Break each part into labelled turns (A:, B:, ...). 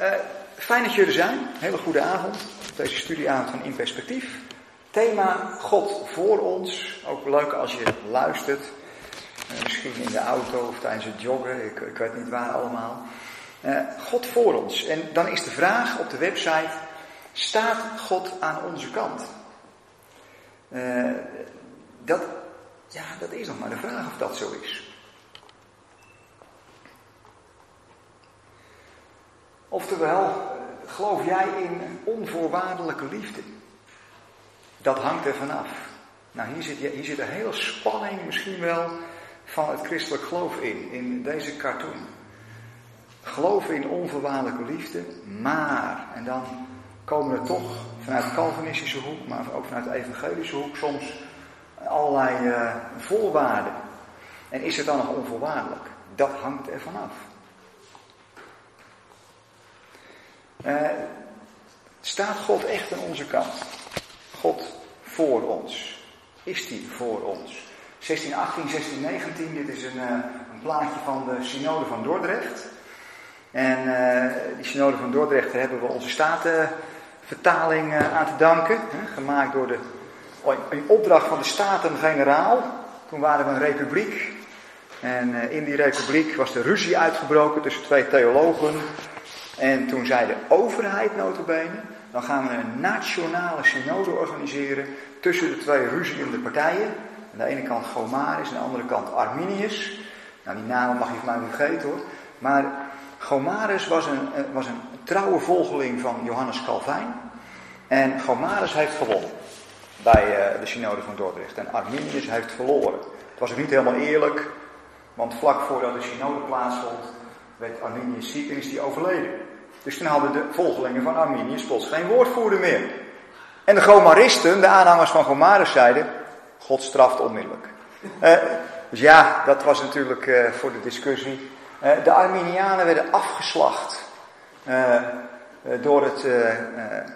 A: Uh, fijn dat jullie er zijn. Hele goede avond. Deze studieavond van In Perspectief. Thema God voor ons. Ook leuk als je luistert. Uh, misschien in de auto of tijdens het joggen. Ik, ik weet niet waar allemaal. Uh, God voor ons. En dan is de vraag op de website. Staat God aan onze kant? dat, ja, dat is nog maar de vraag of dat zo is. Oftewel, geloof jij in onvoorwaardelijke liefde? Dat hangt er vanaf. Nou, hier zit, hier zit een hele spanning misschien wel van het christelijk geloof in, in deze cartoon. Geloven in onvoorwaardelijke liefde, maar, en dan komen er toch vanuit de Calvinistische hoek, maar ook vanuit de evangelische hoek soms allerlei uh, voorwaarden. En is het dan nog onvoorwaardelijk? Dat hangt er vanaf. Uh, staat God echt aan onze kant? God voor ons? Is die voor ons? 1618, 1619, dit is een, uh, een plaatje van de Synode van Dordrecht. En uh, die Synode van Dordrecht hebben we onze statenvertaling aan te danken. Hè, gemaakt door de, in opdracht van de Staten-Generaal. Toen waren we een republiek. En in die republiek was de ruzie uitgebroken tussen twee theologen. En toen zei de overheid notabene, dan gaan we een nationale synode organiseren tussen de twee ruziende partijen. Aan de ene kant Gomarus, aan de andere kant Arminius. Nou, die namen mag je van mij niet vergeten hoor. Maar Gomarus was een, was een trouwe volgeling van Johannes Calvijn. En Gomarus heeft gewonnen bij eh, de synode van Dordrecht. En Arminius heeft verloren. Het was ook niet helemaal eerlijk, want vlak voordat de synode plaatsvond, werd Arminius ziek is die overleden. Dus toen hadden de volgelingen van Arminius plots geen woordvoerder meer. En de Gomaristen, de aanhangers van Gomarus, zeiden: God straft onmiddellijk. Uh, dus ja, dat was natuurlijk uh, voor de discussie. Uh, de Arminianen werden afgeslacht door, het,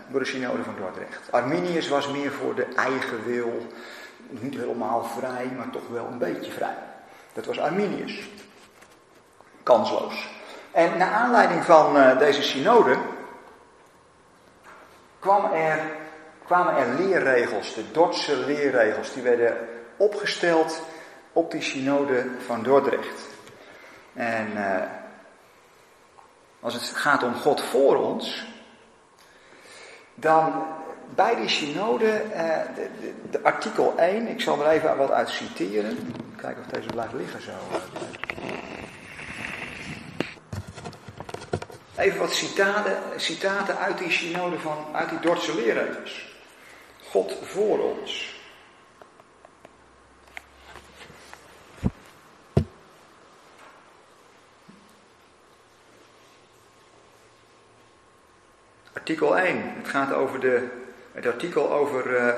A: door de synode van Dordrecht. Arminius was meer voor de eigen wil, niet helemaal vrij, maar toch wel een beetje vrij. Dat was Arminius. Kansloos. En naar aanleiding van uh, deze synode er, kwamen er leerregels, de Dordtse leerregels, die werden opgesteld op die synode van Dordrecht. En uh, als het gaat om God voor ons, dan bij die synode, uh, de, de, de, artikel 1, ik zal er even wat uit citeren. Kijken of deze blijft liggen zo. Even wat citaten, citaten uit die synode van, uit die Dordtse leerregels. God voor ons. Artikel 1. Het gaat over de, het artikel over uh,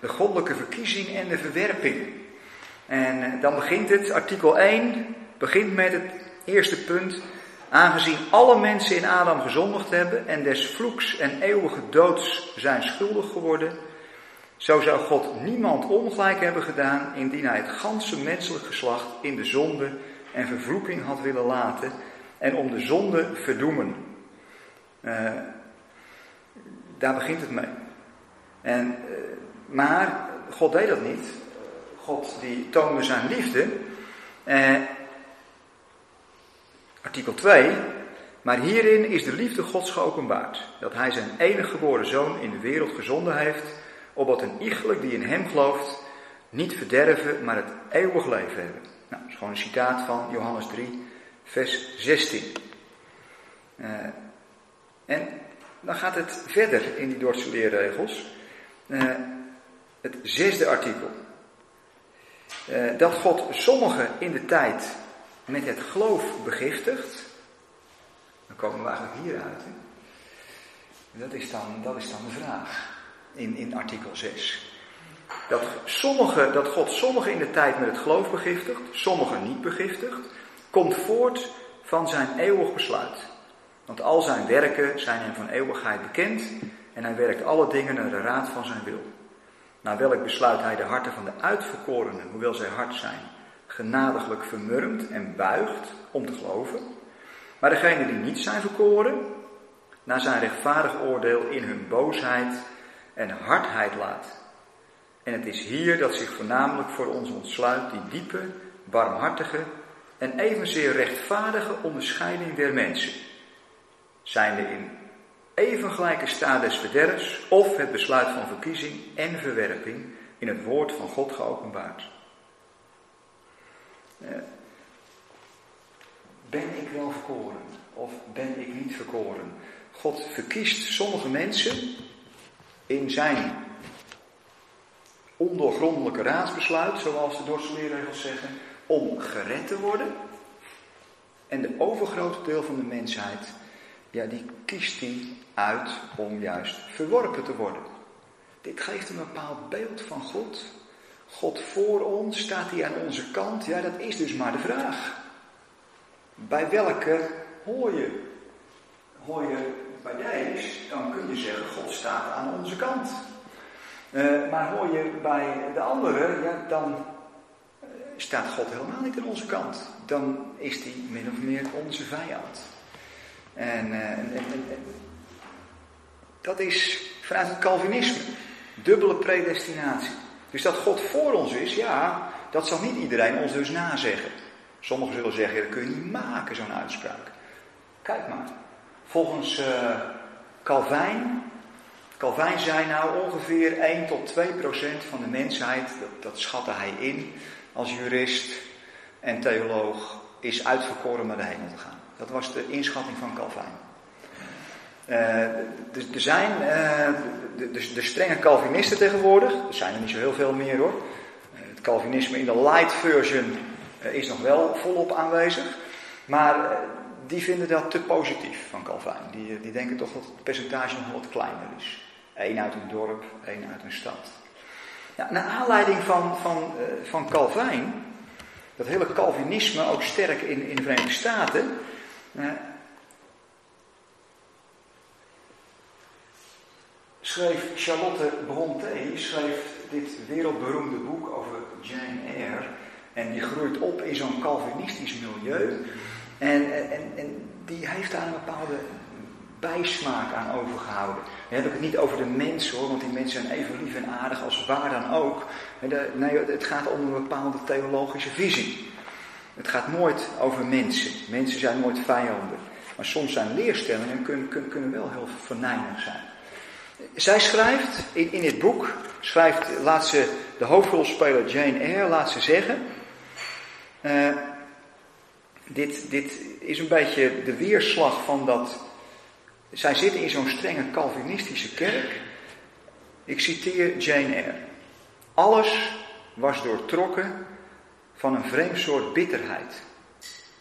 A: de goddelijke verkiezing en de verwerping. En uh, dan begint het, artikel 1 begint met het eerste punt. Aangezien alle mensen in Adam gezondigd hebben en des vloeks en eeuwige doods zijn schuldig geworden, zo zou God niemand ongelijk hebben gedaan indien hij het ganse menselijk geslacht in de zonde en vervloeking had willen laten en om de zonde verdoemen. Uh, daar begint het mee. En, uh, maar God deed dat niet. God die toonde zijn liefde. Uh, Artikel 2. Maar hierin is de liefde Gods geopenbaard. Dat hij zijn enige geboren zoon in de wereld gezonden heeft. Opdat een iegelijk die in hem gelooft niet verderven, maar het eeuwig leven hebben. Nou, dat is gewoon een citaat van Johannes 3, vers 16. Uh, en dan gaat het verder in die Dordtse leerregels. Uh, het zesde artikel. Uh, dat God sommigen in de tijd met het geloof begiftigt, dan komen we eigenlijk hieruit. Hè? Dat, is dan, dat is dan de vraag in, in artikel 6. Dat, sommige, dat God sommigen in de tijd met het geloof begiftigt, sommigen niet begiftigt, komt voort van zijn eeuwig besluit. Want al zijn werken zijn hem van eeuwigheid bekend en hij werkt alle dingen naar de raad van zijn wil. Naar welk besluit hij de harten van de uitverkorenen, hoewel zij hard zijn, genadiglijk vermurmt en buigt om te geloven. Maar degenen die niet zijn verkoren, naar zijn rechtvaardig oordeel in hun boosheid en hardheid laat. En het is hier dat zich voornamelijk voor ons ontsluit die diepe, barmhartige en evenzeer rechtvaardige onderscheiding der mensen. Zijnde in even gelijke staat des verderfs of het besluit van verkiezing en verwerping in het woord van God geopenbaard. Eh, ben ik wel verkoren of ben ik niet verkoren? God verkiest sommige mensen in zijn ondoorgrondelijke raadsbesluit, zoals de dorpsleerregels zeggen, om gered te worden. En de overgrote deel van de mensheid, ja, die kiest hij uit om juist verworpen te worden. Dit geeft een bepaald beeld van God. God voor ons, staat hij aan onze kant? Ja, dat is dus maar de vraag. Bij welke hoor je? Hoor je bij deze, dan kun je zeggen, God staat aan onze kant. Uh, maar hoor je bij de anderen, ja, dan eh, staat God helemaal niet aan onze kant. Dan is hij min of meer onze vijand. En, en, en dat is vanuit het Calvinisme. Dubbele predestinatie. Dus dat God voor ons is, ja, dat zal niet iedereen ons dus nazeggen. Sommigen zullen zeggen, dat kun je niet maken, zo'n uitspraak. Kijk maar. Volgens uh, Calvijn, Calvijn zei nou ongeveer 1 tot 2 procent van de mensheid, dat, dat schatte hij in als jurist en theoloog, is uitverkoren naar de hemel te gaan. Dat was de inschatting van Calvijn. Uh, er zijn uh, de, de, de, strenge Calvinisten tegenwoordig, er zijn er niet zo heel veel meer hoor. het Calvinisme in de light version is nog wel volop aanwezig. Maar die vinden dat te positief van Calvijn. Die, die denken toch dat het percentage nog wat kleiner is. Eén uit een dorp, één uit een stad. Ja, naar aanleiding van, van, van dat hele Calvinisme ook sterk in, in de Verenigde Staten. Schreef Charlotte Brontë schreef dit wereldberoemde boek over Jane Eyre. En die groeit op in zo'n Calvinistisch milieu. En, en, en die heeft daar een bepaalde bijsmaak aan overgehouden. Dan heb ik het niet over de mensen hoor, want die mensen zijn even lief en aardig als waar dan ook. Nee, het gaat om een bepaalde theologische visie. Het gaat nooit over mensen. Mensen zijn nooit vijanden. Maar soms zijn leerstellingen kunnen, kunnen, wel heel venijnig zijn. Zij schrijft in, in dit boek, schrijft, laat ze de hoofdrolspeler Jane Eyre, laat ze zeggen. Uh, dit, dit is een beetje de weerslag van dat. Zij zitten in zo'n strenge Calvinistische kerk. Ik citeer Jane Eyre. Alles was doortrokken van een vreemd soort bitterheid.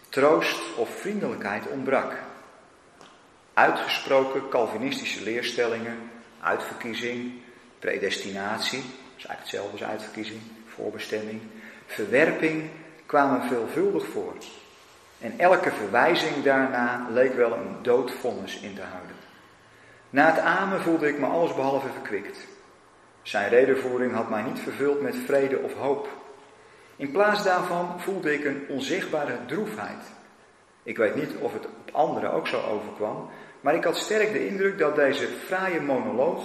A: Troost of vriendelijkheid ontbrak. Uitgesproken Calvinistische leerstellingen, uitverkiezing, predestinatie, dat is eigenlijk hetzelfde als uitverkiezing, voorbestemming, verwerping kwamen veelvuldig voor. En elke verwijzing daarna leek wel een doodvonnis in te houden. Na het amen voelde ik me allesbehalve verkwikt. Zijn redenvoering had mij niet vervuld met vrede of hoop. In plaats daarvan voelde ik een onzichtbare droefheid. Ik weet niet of het op anderen ook zo overkwam, maar ik had sterk de indruk dat deze fraaie monoloog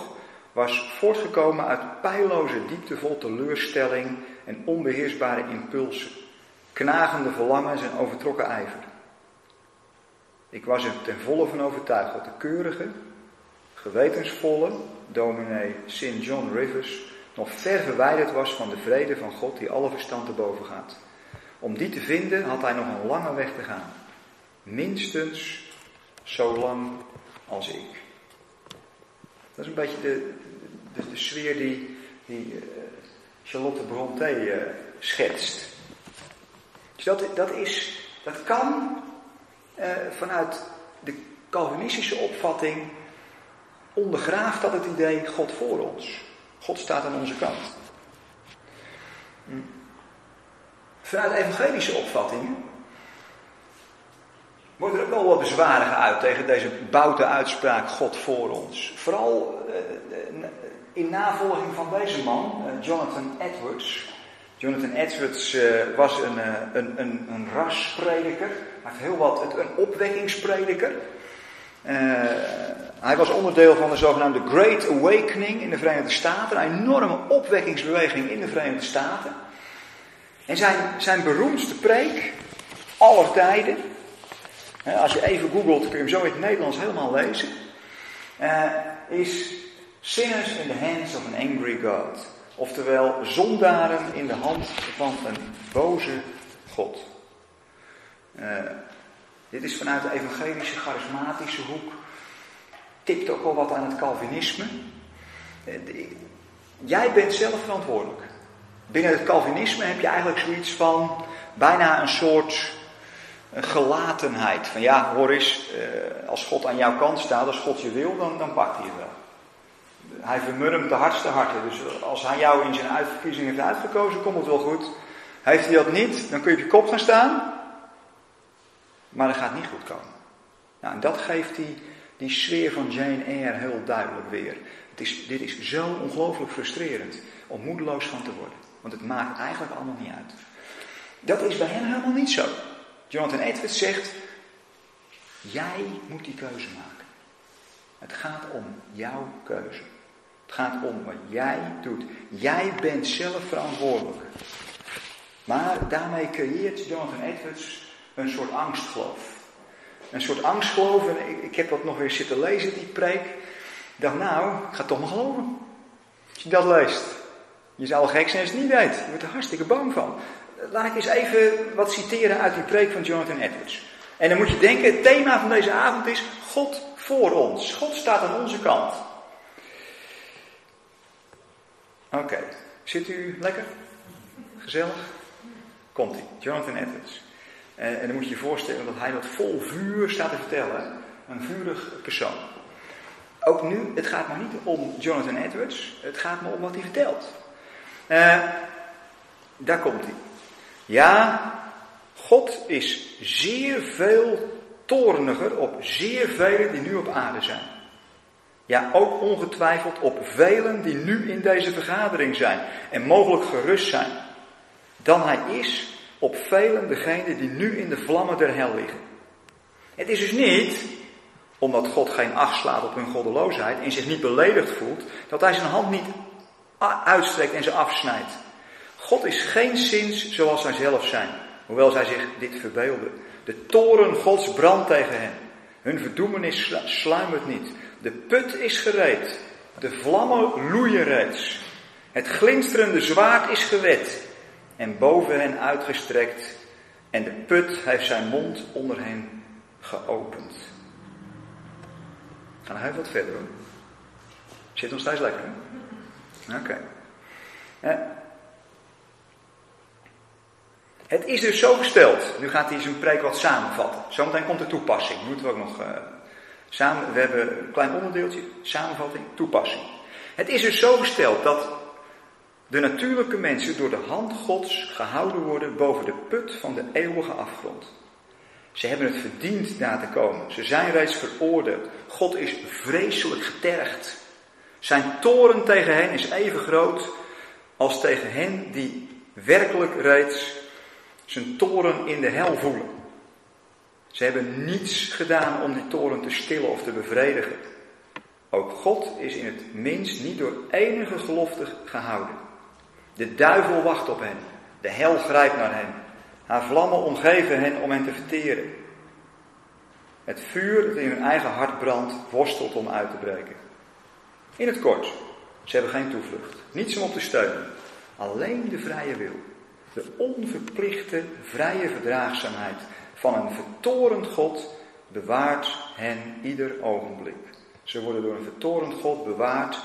A: was voortgekomen uit pijloze diepte vol teleurstelling en onbeheersbare impulsen knagende verlangens en overtrokken ijver. Ik was er ten volle van overtuigd dat de keurige, gewetensvolle dominee St. John Rivers nog ver verwijderd was van de vrede van God die alle verstand te boven gaat. Om die te vinden had hij nog een lange weg te gaan. Minstens zo lang als ik. Dat is een beetje de, de, de sfeer die, die uh, Charlotte Brontë uh, schetst. Dus dat, dat, is, dat kan eh, vanuit de Calvinistische opvatting ondergraaft dat het idee God voor ons. God staat aan onze kant. Hm. Vanuit evangelische opvattingen wordt er ook wel wat bezwaren geuit tegen deze boute uitspraak God voor ons. Vooral uh, in navolging van deze man, uh, Jonathan Edwards. Jonathan Edwards was een, een, een, een rasprediker. Heeft heel wat, een opwekkingsprediker. Hij was onderdeel van de zogenaamde Great Awakening in de Verenigde Staten. Een enorme opwekkingsbeweging in de Verenigde Staten. En zijn, zijn beroemdste preek, aller tijden. Als je even googelt, kun je hem zo in het Nederlands helemaal lezen. Uh, is Sinners in the Hands of an Angry God. Oftewel, zondaren in de hand van een boze God. Uh, dit is vanuit de evangelische, charismatische hoek. Tipt ook al wat aan het Calvinisme. Uh, jij bent zelf verantwoordelijk. Binnen het Calvinisme heb je eigenlijk zoiets van bijna een soort gelatenheid. Van ja, hoor uh, als God aan jouw kant staat, als God je wil, dan, dan pakt hij het wel. Hij vermurmt de hardste harten. Dus als hij jou in zijn uitverkiezing heeft uitgekozen, komt het wel goed. Heeft hij dat niet, dan kun je op je kop gaan staan. Maar dat gaat niet goed komen. Nou, en dat geeft die, die sfeer van Jane Eyre heel duidelijk weer. Het is, dit is zo ongelooflijk frustrerend om moedeloos van te worden. Want het maakt eigenlijk allemaal niet uit. Dat is bij hen helemaal niet zo. Jonathan Edwards zegt: Jij moet die keuze maken. Het gaat om jouw keuze. Het gaat om wat jij doet. Jij bent zelf verantwoordelijk. Maar daarmee creëert Jonathan Edwards een soort angstgeloof. Een soort angstgeloof. En ik, heb dat nog weer zitten lezen, die preek. Ik dacht, nou, ik ga toch maar geloven. Als je dat leest. Je zou al gek zijn als je het niet weet. Je wordt er hartstikke bang van. Laat ik eens even wat citeren uit die preek van Jonathan Edwards. En dan moet je denken, het thema van deze avond is God voor ons. God staat aan onze kant. Oké, zit u lekker? Gezellig? Komt-ie, Jonathan Edwards. En, en dan moet je je voorstellen dat hij dat vol vuur staat te vertellen. Een vurig persoon. Ook nu, het gaat maar niet om Jonathan Edwards, het gaat me om wat hij vertelt. Uh, daar komt hij. Ja, God is zeer veel toorniger op zeer velen die nu op aarde zijn. Ja, ook ongetwijfeld op velen die nu in deze vergadering zijn en mogelijk gerust zijn. Dan hij is op velen degenen die nu in de vlammen der hel liggen. Het is dus niet omdat God geen acht slaat op hun goddeloosheid en zich niet beledigd voelt, dat hij zijn hand niet uitstrekt en ze afsnijdt. God is geen zins zoals zij zelf zijn, hoewel zij zich dit verbeelden. De toren Gods brandt tegen hen. Hun verdoemenis sluimert niet. De put is gereed. De vlammen loeien reeds. Het glinsterende zwaard is gewet en boven hen uitgestrekt. En de put heeft zijn mond onder hen geopend. Gaan even wat verder hoor. Zit nog steeds lekker Oké. Okay. Het is dus zo gesteld. Nu gaat hij zijn preek wat samenvatten. Zometeen komt de toepassing. Moeten we ook nog uh, samen. We hebben een klein onderdeeltje. Samenvatting, toepassing. Het is dus zo gesteld dat de natuurlijke mensen door de hand Gods gehouden worden boven de put van de eeuwige afgrond. Ze hebben het verdiend daar te komen. Ze zijn reeds veroordeeld. God is vreselijk getergd. Zijn toren tegen hen is even groot als tegen hen die werkelijk reeds zijn toren in de hel voelen. Ze hebben niets gedaan om die toren te stillen of te bevredigen. Ook God is in het minst niet door enige gelofte gehouden. De duivel wacht op hen. De hel grijpt naar hen. Haar vlammen omgeven hen om hen te verteren. Het vuur dat in hun eigen hart brandt, worstelt om uit te breken. In het kort, ze hebben geen toevlucht. Niets om op te steunen. Alleen de vrije wil. De onverplichte vrije verdraagzaamheid van een vertorend God bewaart hen ieder ogenblik. Ze worden door een vertorend God bewaard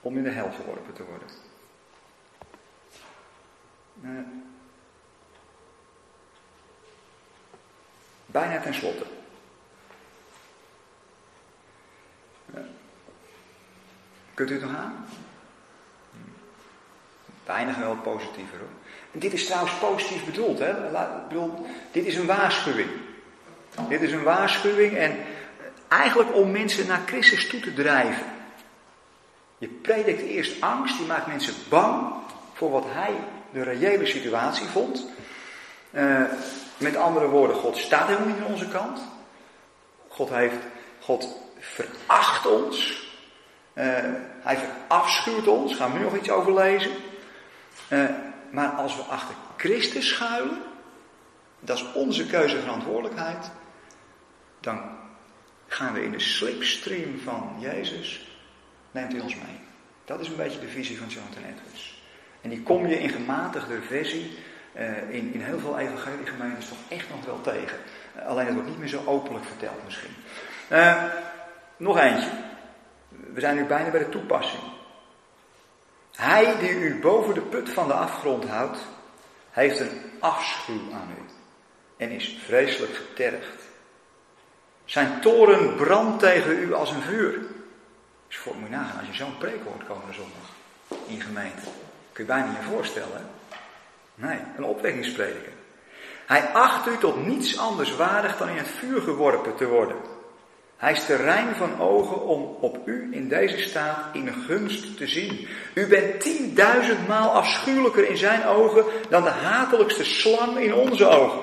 A: om in de hel geworpen te worden. Uh, bijna ten slotte. Uh, kunt u het nog aan? Weinig wel positiever hoor. En dit is trouwens positief bedoeld. Hè? Dit is een waarschuwing. Dit is een waarschuwing en eigenlijk om mensen naar Christus toe te drijven. Je predikt eerst angst, je maakt mensen bang voor wat hij de reële situatie vond. Uh, met andere woorden, God staat helemaal niet aan onze kant. God heeft, God veracht ons. Uh, hij verafschuwt ons. Gaan we nu nog iets over lezen. Uh, maar als we achter Christus schuilen, dat is onze keuze verantwoordelijkheid, dan gaan we in de slipstream van Jezus, neemt hij ons mee. Dat is een beetje de visie van Jonathan Edwards. En die kom je in gematigde versie uh, in, in heel veel evangeliegemeentes toch echt nog wel tegen. Uh, alleen het wordt niet meer zo openlijk verteld misschien. Nog eentje. We zijn nu bijna bij de toepassing. Hij die u boven de put van de afgrond houdt, heeft een afschuw aan u en is vreselijk getergd. Zijn toren brandt tegen u als een vuur. Dus voor, moet je nagaan, als je zo'n preek hoort komende zondag in gemeente, kun je bijna niet voorstellen. Nee, een opwekkingsprediker. Hij acht u tot niets anders waardig dan in het vuur geworpen te worden. Hij is te rein van ogen om op u in deze staat in gunst te zien. U bent tienduizendmaal afschuwelijker in zijn ogen dan de hatelijkste slang in onze ogen.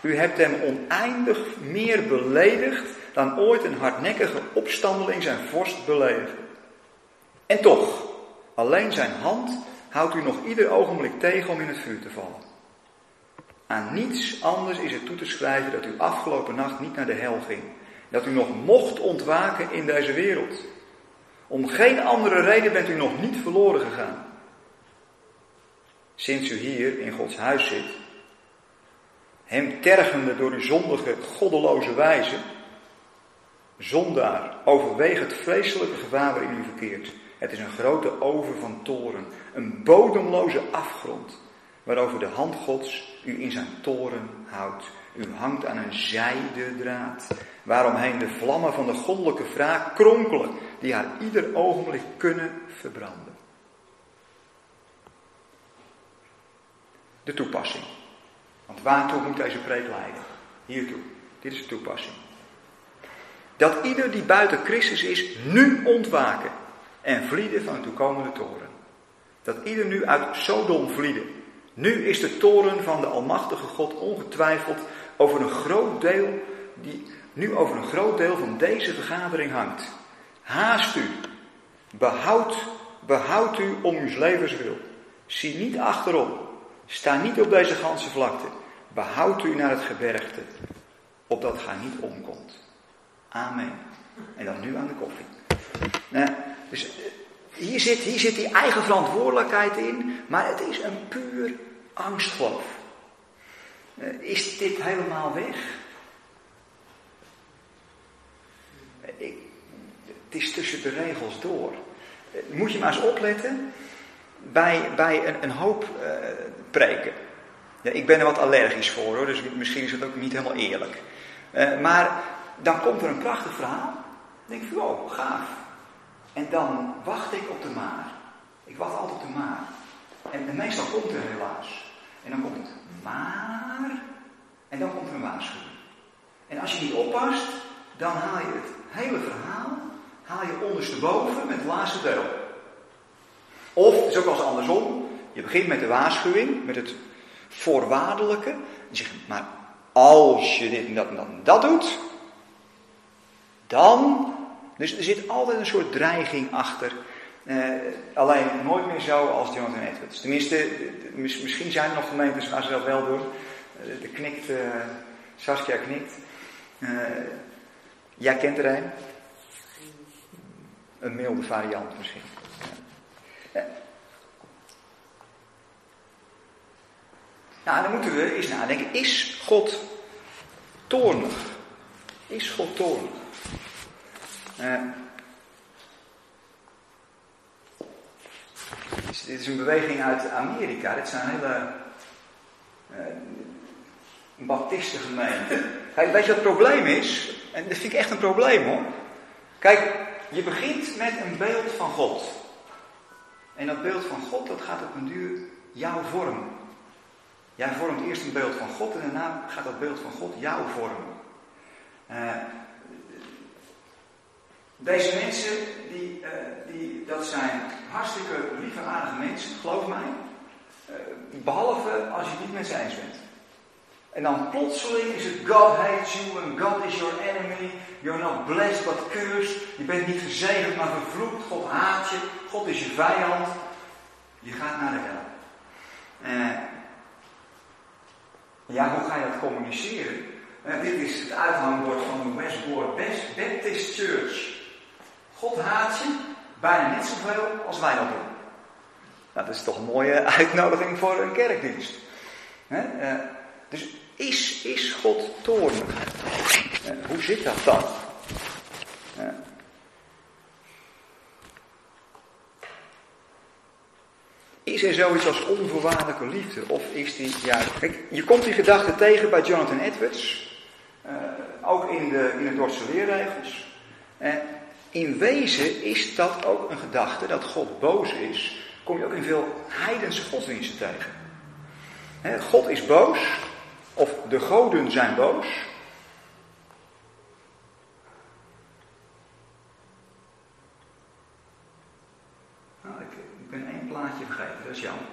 A: U hebt hem oneindig meer beledigd dan ooit een hardnekkige opstandeling zijn vorst beledigde. En toch, alleen zijn hand houdt u nog ieder ogenblik tegen om in het vuur te vallen. Aan niets anders is het toe te schrijven dat u afgelopen nacht niet naar de hel ging. Dat u nog mocht ontwaken in deze wereld. Om geen andere reden bent u nog niet verloren gegaan. Sinds u hier in Gods huis zit, hem tergende door uw zondige, goddeloze wijze, zondaar, overweeg het vreselijke gevaar waarin u verkeert. Het is een grote oven van toren, een bodemloze afgrond, waarover de hand Gods u in zijn toren houdt. U hangt aan een zijde draad, waaromheen de vlammen van de goddelijke wraak kronkelen, die haar ieder ogenblik kunnen verbranden. De toepassing. Want waartoe moet deze preek leiden? Hiertoe. Dit is de toepassing. Dat ieder die buiten Christus is, nu ontwaken en vlieden van de toekomende toren. Dat ieder nu uit Sodom vlieden. Nu is de toren van de Almachtige God ongetwijfeld over een groot deel, die nu over een groot deel van deze vergadering hangt. Haast u, behoud, behoud u om uw levens wil. Zie niet achterom, sta niet op deze ganse vlakte. Behoud u naar het gebergte, opdat gij niet omkomt. Amen. En dan nu aan de koffie. Nou, dus eh, hier zit, hier zit die eigen verantwoordelijkheid in, maar het is een puur angstgeloof. Eh, is dit helemaal weg? Ik, het is tussen de regels door. Eh, moet je maar eens opletten bij, bij een, een hoop uh, preken. Ja, ik ben er wat allergisch voor hoor, dus misschien is het ook niet helemaal eerlijk. Maar dan komt er een prachtig verhaal. Dan denk ik oh, gaaf. En dan wacht ik op de maar. Ik wacht altijd op de maar. En, en meestal komt er helaas. En dan komt het maar. En dan komt er een waarschuwing. En als je niet oppast, dan haal je het hele verhaal haal je ondersteboven met het laatste deel. Of, het is ook andersom. Je begint met de waarschuwing, met het voorwaardelijke. En zeg maar als je dit en dat en dat, en dat doet, dan. Dus er zit altijd een soort dreiging achter. Eh, alleen nooit meer zo als Jonathan Edwards. Tenminste, misschien zijn er nog gemeentes waar ze dat wel doen. Uh, de knikt, uh, Saskia knikt. Jij kent er een. Een milde variant misschien. Nou, dan moeten we eens nadenken. Is God toornig? Is God toornig? Dit is een beweging uit Amerika. Dit zijn hele uh, baptistengemeenten. Kijk, weet je wat het probleem is? En dat vind ik echt een probleem hoor. Kijk, je begint met een beeld van God. En dat beeld van God, dat gaat op een duur jou vormen. Jij vormt eerst een beeld van God en daarna gaat dat beeld van God jou vormen. Uh, deze mensen, die, uh, die, dat zijn hartstikke lieve, aardige mensen, geloof mij. Uh, behalve als je het niet met ze eens bent. En dan plotseling is het God hates you and God is your enemy. You're not blessed but cursed. Je bent niet gezegend maar vervloekt. God haat je. God is je vijand. Je gaat naar de hel. Uh, ja, hoe ga je dat communiceren? Dit is het uithangbord van de Westboard Baptist Church. God haat je bijna net zoveel als wij dat doen. Nou, dat is toch een mooie uitnodiging voor een kerkdienst. Uh, dus is, is God toornig? hoe zit dat dan? Is er zoiets als onvoorwaardelijke liefde? Of is die juist. Kijk, je komt die gedachte tegen bij Jonathan Edwards. Ook in de, in de Dordtse leerregels. Uh, in wezen is dat ook een gedachte dat God boos is. Kom je ook in veel heidense godsdiensten tegen. God is boos. Of de goden zijn boos. dat is jammer.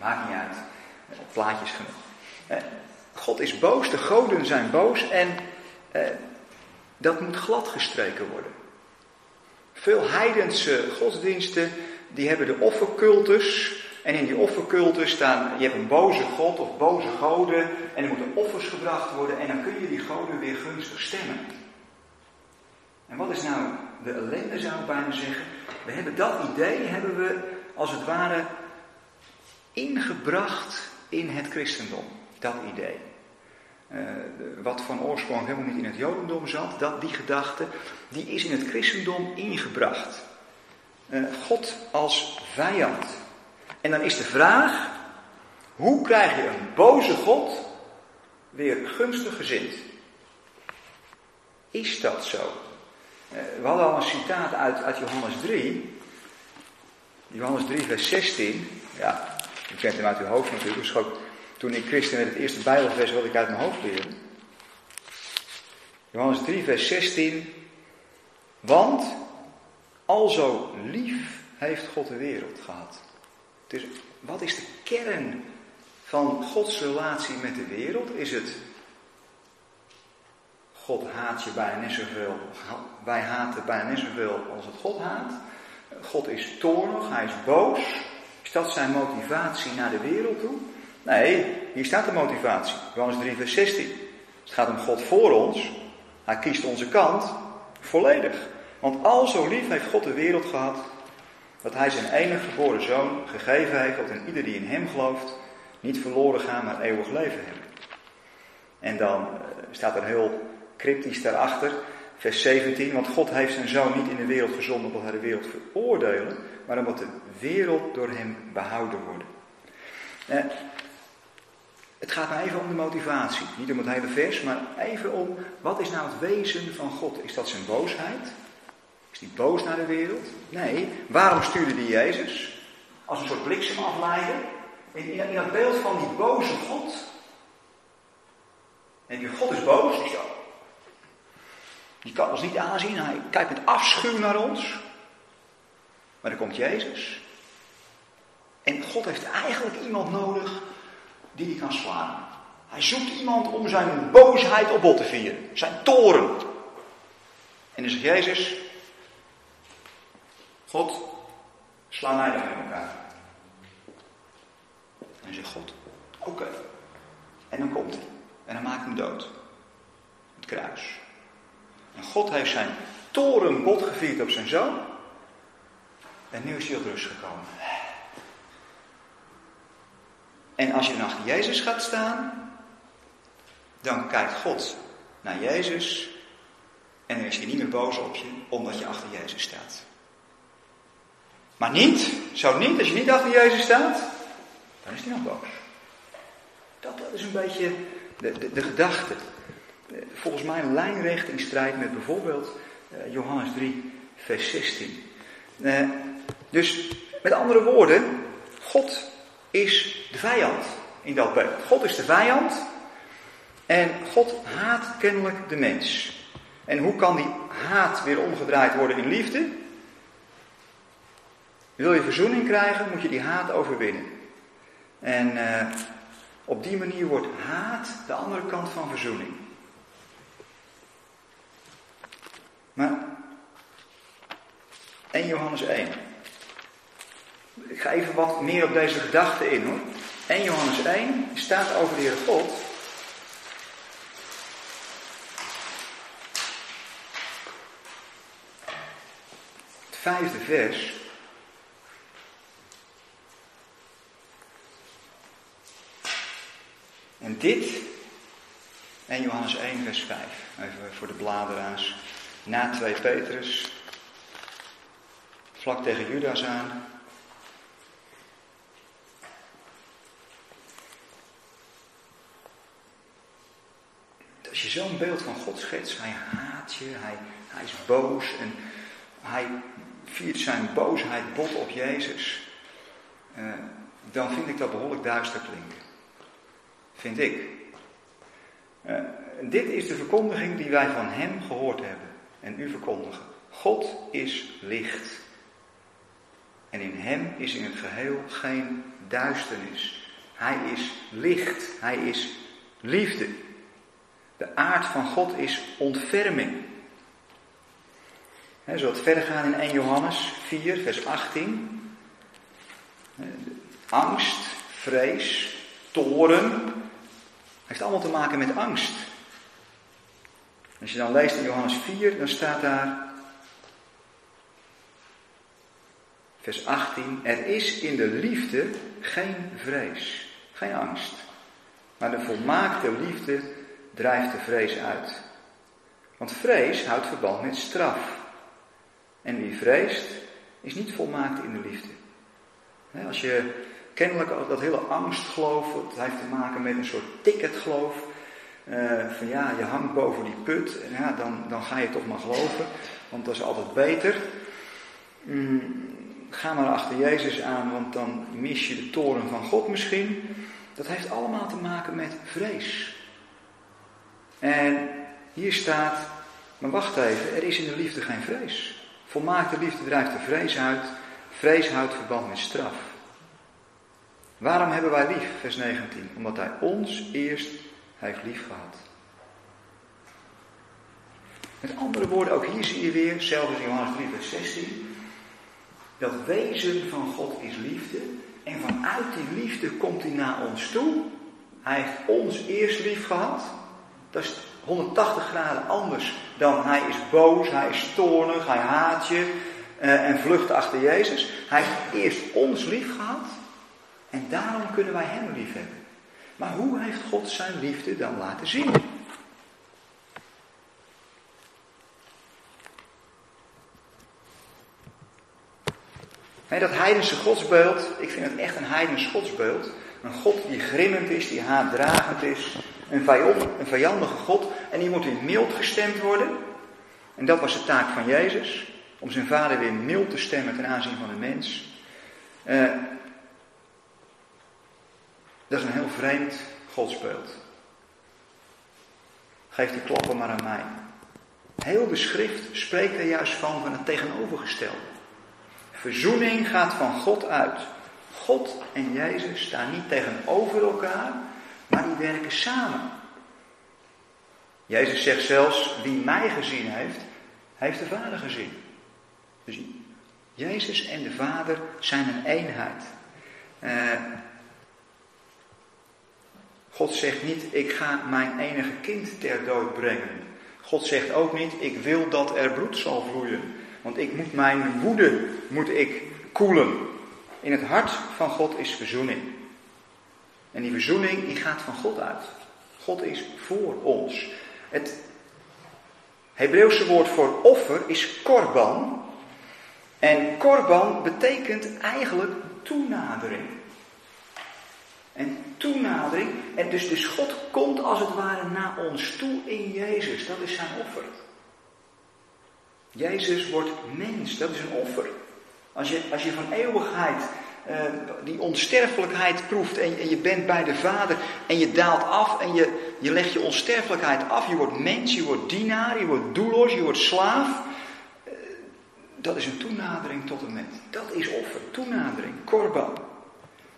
A: Maakt niet uit. Plaatjes genoeg. God is boos, de goden zijn boos en eh, dat moet glad gestreken worden. Veel heidense godsdiensten die hebben de offercultus. En in die offercultus staan, je hebt een boze god of boze goden. En er moeten offers gebracht worden. En dan kun je die goden weer gunstig stemmen. En wat is nou de ellende zou ik bijna zeggen. We hebben dat idee, hebben we als het ware ingebracht in het christendom. Dat idee. Uh, wat van oorsprong helemaal niet in het jodendom zat, dat, die gedachte, die is in het christendom ingebracht. Uh, God als vijand. En dan is de vraag, hoe krijg je een boze God weer gunstig gezind? Is dat zo? Uh, we hadden al een citaat uit, uit Johannes 3. Johannes 3, vers 16. Ja, u kent hem uit uw hoofd natuurlijk. Ook toen ik christen werd, het eerste Bijbelvers wat ik uit mijn hoofd leerde. Johannes 3, vers 16. Want alzo lief heeft God de wereld gehad. Dus wat is de kern van Gods relatie met de wereld? Is het God haat je bijna net zoveel, wij haten bijna net zoveel als het God haat. God is toornig, hij is boos. Is dat zijn motivatie naar de wereld toe? Nee, hier staat de motivatie. Johannes 3, vers 16. Het gaat om God voor ons. Hij kiest onze kant volledig. Want al zo lief heeft God de wereld gehad, dat hij zijn enige geboren zoon gegeven heeft, dat in ieder die in hem gelooft, niet verloren gaan, maar eeuwig leven hebben. En dan eh, staat er heel cryptisch daarachter, vers 17, want God heeft zijn zoon niet in de wereld gezonden omdat hij de wereld veroordelen, maar omdat de wereld door hem behouden wordt. Het gaat nou even om de motivatie. Niet om het hele vers, maar even om wat is nou het wezen van God? Is dat zijn boosheid? Is hij boos naar de wereld? Nee. Waarom stuurde hij Jezus? Als een soort bliksemafleider. In, in, in dat beeld van die boze God. En die God is boos. Die, die kan ons niet aanzien. Hij kijkt met afschuw naar ons. Maar dan komt Jezus. En God heeft eigenlijk iemand nodig die hij kan slaan. Hij zoekt iemand om zijn boosheid op bot te vieren. Zijn toren. En dan zegt Jezus. God, sla mij dan in elkaar. En dan zegt God, oké. En dan komt hij. En dan maakt hem dood. Het kruis. En God heeft zijn toren bot gevierd op zijn zoon. En nu is hij op rust gekomen. En als je achter Jezus gaat staan, dan kijkt God naar Jezus en dan is hij niet meer boos op je, omdat je achter Jezus staat. Maar niet, zo niet, als je niet achter Jezus staat, dan is hij nog boos. Dat, is een beetje de, de, de, gedachte. Volgens mij lijnrecht in strijd met bijvoorbeeld eh, Johannes 3, vers 16. Eh, dus met andere woorden, God is de vijand in dat beeld. God is de vijand en God haat kennelijk de mens. En hoe kan die haat weer omgedraaid worden in liefde? Wil je verzoening krijgen, moet je die haat overwinnen. En uh, Op die manier wordt haat de andere kant van verzoening. Maar 1 Johannes 1. Ik ga even wat meer op deze gedachte in hoor. 1 Johannes 1 staat over de Heer God. Het vijfde vers. En dit, 1 Johannes 1 vers 5, even voor de bladeraars. Na 2 Petrus, vlak tegen Judas aan. Als zo'n beeld van God schetst, hij haat je, hij, hij is boos en hij viert zijn boosheid bot op Jezus, uh, dan vind ik dat behoorlijk duister klinken. Vind ik. Uh, dit is de verkondiging die wij van Hem gehoord hebben en u verkondigen. God is licht. En in Hem is in het geheel geen duisternis. Hij is licht. Hij is liefde. De aard van God is ontferming. He, zo het verder gaan in 1 Johannes 4, vers 18. Angst, vrees, toren. Heeft allemaal te maken met angst. Als je dan leest in Johannes 4, dan staat daar. Vers 18. Er is in de liefde geen vrees, geen angst. Maar de volmaakte liefde drijft de vrees uit. Want vrees houdt verband met straf. En wie vreest, is niet volmaakt in de liefde. Als je kennelijk dat hele angstgeloof, dat heeft te maken met een soort ticketgeloof. Uh, van ja, je hangt boven die put, en ja, dan, dan ga je toch maar geloven, want dat is altijd beter. Mm, ga maar achter Jezus aan, want dan mis je de toren van God misschien. Dat heeft allemaal te maken met vrees. En hier staat, maar wacht even, er is in de liefde geen vrees. Volmaakte liefde drijft de vrees uit, vrees houdt verband met straf. Waarom hebben wij lief? Vers 19. Omdat hij ons eerst heeft lief gehad. Met andere woorden, ook hier zie je weer, zelfs in Johannes 3, vers 16, dat wezen van God is liefde. En vanuit die liefde komt hij naar ons toe. Hij heeft ons eerst lief gehad. Dat is 180 graden anders dan hij is boos, hij is toornig, hij haat je uh, en vlucht achter Jezus. Hij heeft eerst ons lief gehad en daarom kunnen wij hem lief hebben. Maar hoe heeft God zijn liefde dan laten zien? dat heidense godsbeeld, ik vind het echt een heidens godsbeeld. Een God die grimmend is, die haatdragend is. Een, een vijandige God. En die moet in mild gestemd worden. En dat was de taak van Jezus. Om zijn vader weer mild te stemmen ten aanzien van de mens. Uh, dat is een heel vreemd godsbeeld. Geef die kloppen maar aan mij. Heel de schrift spreekt er juist van, van het tegenovergestelde. Verzoening gaat van God uit. God en Jezus staan niet tegenover elkaar, maar die werken samen. Jezus zegt zelfs, wie mij gezien heeft, heeft de Vader gezien. Dus Jezus en de Vader zijn een eenheid. Uh, God zegt niet, ik ga mijn enige kind ter dood brengen. God zegt ook niet, ik wil dat er bloed zal vloeien. Want ik moet mijn woede moet ik koelen. In het hart van God is verzoening. En die verzoening die gaat van God uit. God is voor ons. Het Hebreeuwse woord voor offer is korban. En korban betekent eigenlijk toenadering. En toenadering. En dus, dus God komt als het ware naar ons toe in Jezus. Dat is zijn offer. Jezus wordt mens. Dat is een offer. Als je, als je van eeuwigheid uh, die onsterfelijkheid proeft en, je bent bij de Vader en je daalt af en je, je legt je onsterfelijkheid af. Je wordt mens, je wordt dienaar, je wordt doelloos, je wordt slaaf. Uh, dat is een toenadering tot een mens. Dat is offer, toenadering, korban.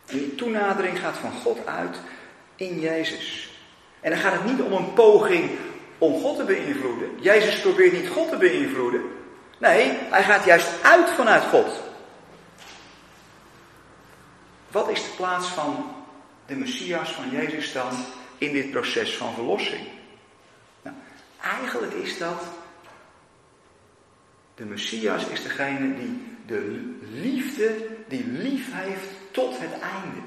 A: En die toenadering gaat van God uit in Jezus. En dan gaat het niet om een poging om God te beïnvloeden. Jezus probeert niet God te beïnvloeden. Nee, hij gaat juist uit vanuit God. Wat is de plaats van de Messias, van Jezus dan, in dit proces van verlossing? Nou, eigenlijk is dat, de Messias is degene die de liefde, die lief heeft tot het einde.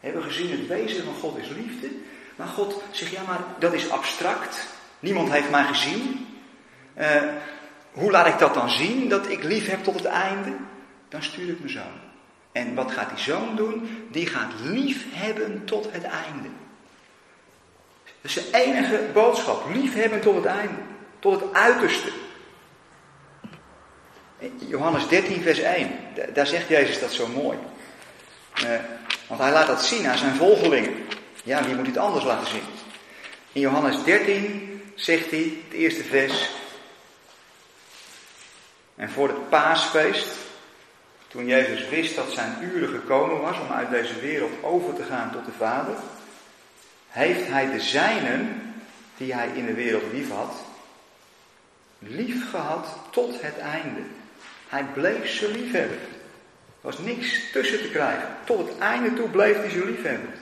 A: We hebben gezien, het wezen van God is liefde. Maar God zegt, ja maar dat is abstract. Niemand heeft mij gezien. Uh, hoe laat ik dat dan zien, dat ik lief heb tot het einde? Dan stuur ik mijn zoon. En wat gaat die zoon doen? Die gaat lief hebben tot het einde. Dat is de enige boodschap. Lief hebben tot het einde. Tot het uiterste. Johannes 13, vers 1. Daar zegt Jezus dat zo mooi. Uh, want hij laat dat zien aan zijn volgelingen. Ja, wie moet het anders laten zien? In Johannes 13 zegt hij, het eerste vers. En voor het paasfeest, toen Jezus wist dat zijn uren gekomen was om uit deze wereld over te gaan tot de Vader, heeft hij de zijnen, die hij in de wereld lief had, lief gehad tot het einde. Hij bleef ze lief hebben. Er was niks tussen te krijgen. Tot het einde toe bleef hij ze lief hebben.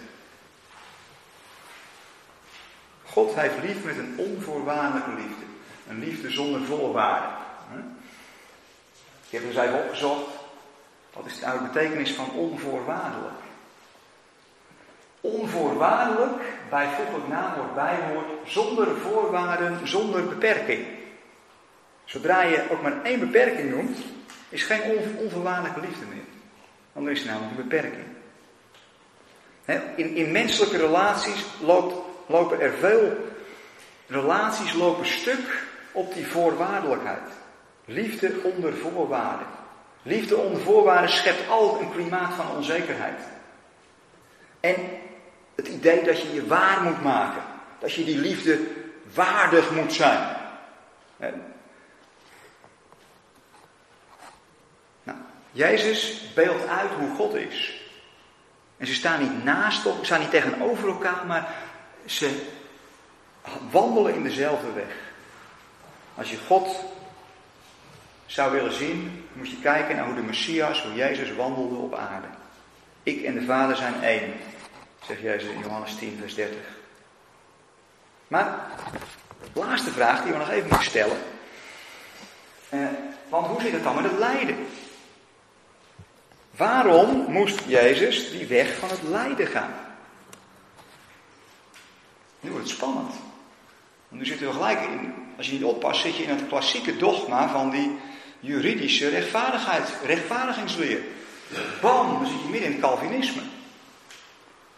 A: God heeft lief met een onvoorwaardelijke liefde. Een liefde zonder voorwaarden. Ik heb eens even opgezocht. Wat is nou de betekenis van onvoorwaardelijk? Onvoorwaardelijk, bijvoeglijk naamwoord, bijwoord, zonder voorwaarden, zonder beperking. Zodra je ook maar één beperking noemt, is geen onvoorwaardelijke liefde meer. Want er is namelijk een beperking. In, in menselijke relaties lopen er veel relaties lopen stuk op die voorwaardelijkheid. Liefde onder voorwaarden. Liefde onder voorwaarden schept altijd een klimaat van onzekerheid. En het idee dat je je waar moet maken. Dat je die liefde waardig moet zijn. Nou, Jezus beeldt uit hoe God is. En ze staan niet naast elkaar, staan niet tegenover elkaar, maar ze wandelen in dezelfde weg. Als je God zou willen zien, moet je kijken naar hoe de Messias, hoe Jezus wandelde op aarde. Ik en de Vader zijn één, zegt Jezus in Johannes 10, vers 30. Maar, laatste vraag die we nog even moeten stellen. Eh, want hoe zit het dan met het lijden? Waarom moest Jezus die weg van het lijden gaan? Nu wordt het spannend. Want nu zitten we gelijk in, als je niet oppast, zit je in het klassieke dogma van die juridische rechtvaardigheid, rechtvaardigingsleer. Bam, dan zit je midden in het Calvinisme.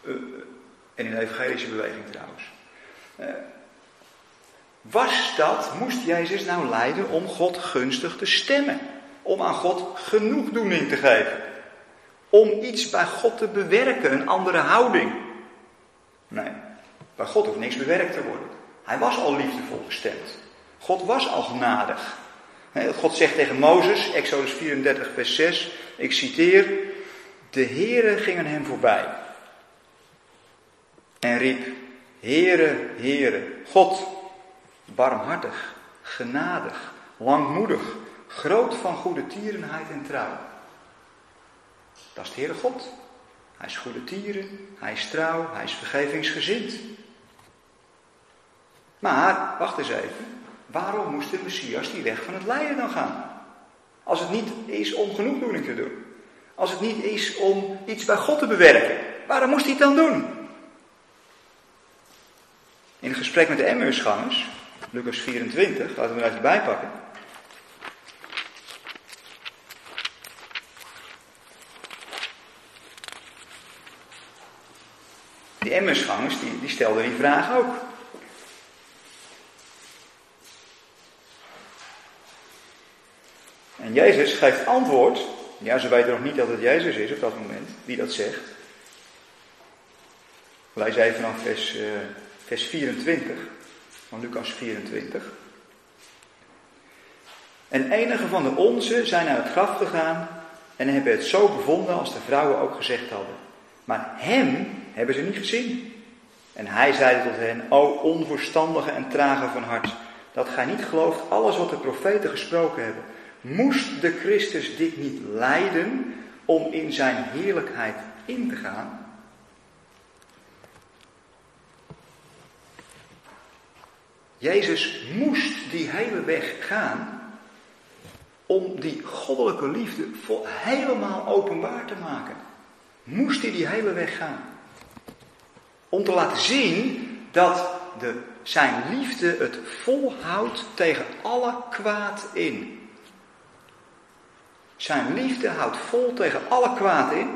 A: Uh, en in de evangelische beweging trouwens. Uh, was dat, moest Jezus nou lijden om God gunstig te stemmen? Om aan God genoegdoening te geven? Om iets bij God te bewerken, een andere houding? Nee, bij God hoeft niks bewerkt te worden. Hij was al liefdevol gestemd. God was al genadig. God zegt tegen Mozes, Exodus 34, vers 6, ik citeer, de heren gingen hem voorbij. En riep, Heere, Heere, God, barmhartig, genadig, langmoedig, groot van goede tierenheid en trouw. Dat is de Heere God. Hij is goede tieren, hij is trouw, hij is vergevingsgezind. Maar, wacht eens even. Waarom moest de Messias die weg van het lijden dan gaan? Als het niet is om genoegdoening te doen. Als het niet is om iets bij God te bewerken. Waarom moest hij het dan doen? In het gesprek met de Emmausgangers, Lucas 24, laten we er even bijpakken. Die Emmausgangers die, die stelden die vraag ook. En Jezus geeft antwoord. Ja, ze weten nog niet dat het Jezus is op dat moment, die dat zegt. Lees even vanaf vers, uh, vers 24 van Lucas 24. En enige van de onze zijn naar het graf gegaan en hebben het zo bevonden als de vrouwen ook gezegd hadden. Maar hem hebben ze niet gezien. En hij zeide tot hen, o onverstandige en trage van hart, dat gij niet gelooft alles wat de profeten gesproken hebben. Moest de Christus dit niet lijden om in zijn heerlijkheid in te gaan? Jezus moest die hele weg gaan om die goddelijke liefde helemaal openbaar te maken. Moest hij die hele weg gaan. Om te laten zien dat de, zijn liefde het volhoudt tegen alle kwaad in. Zijn liefde houdt vol tegen alle kwaad in.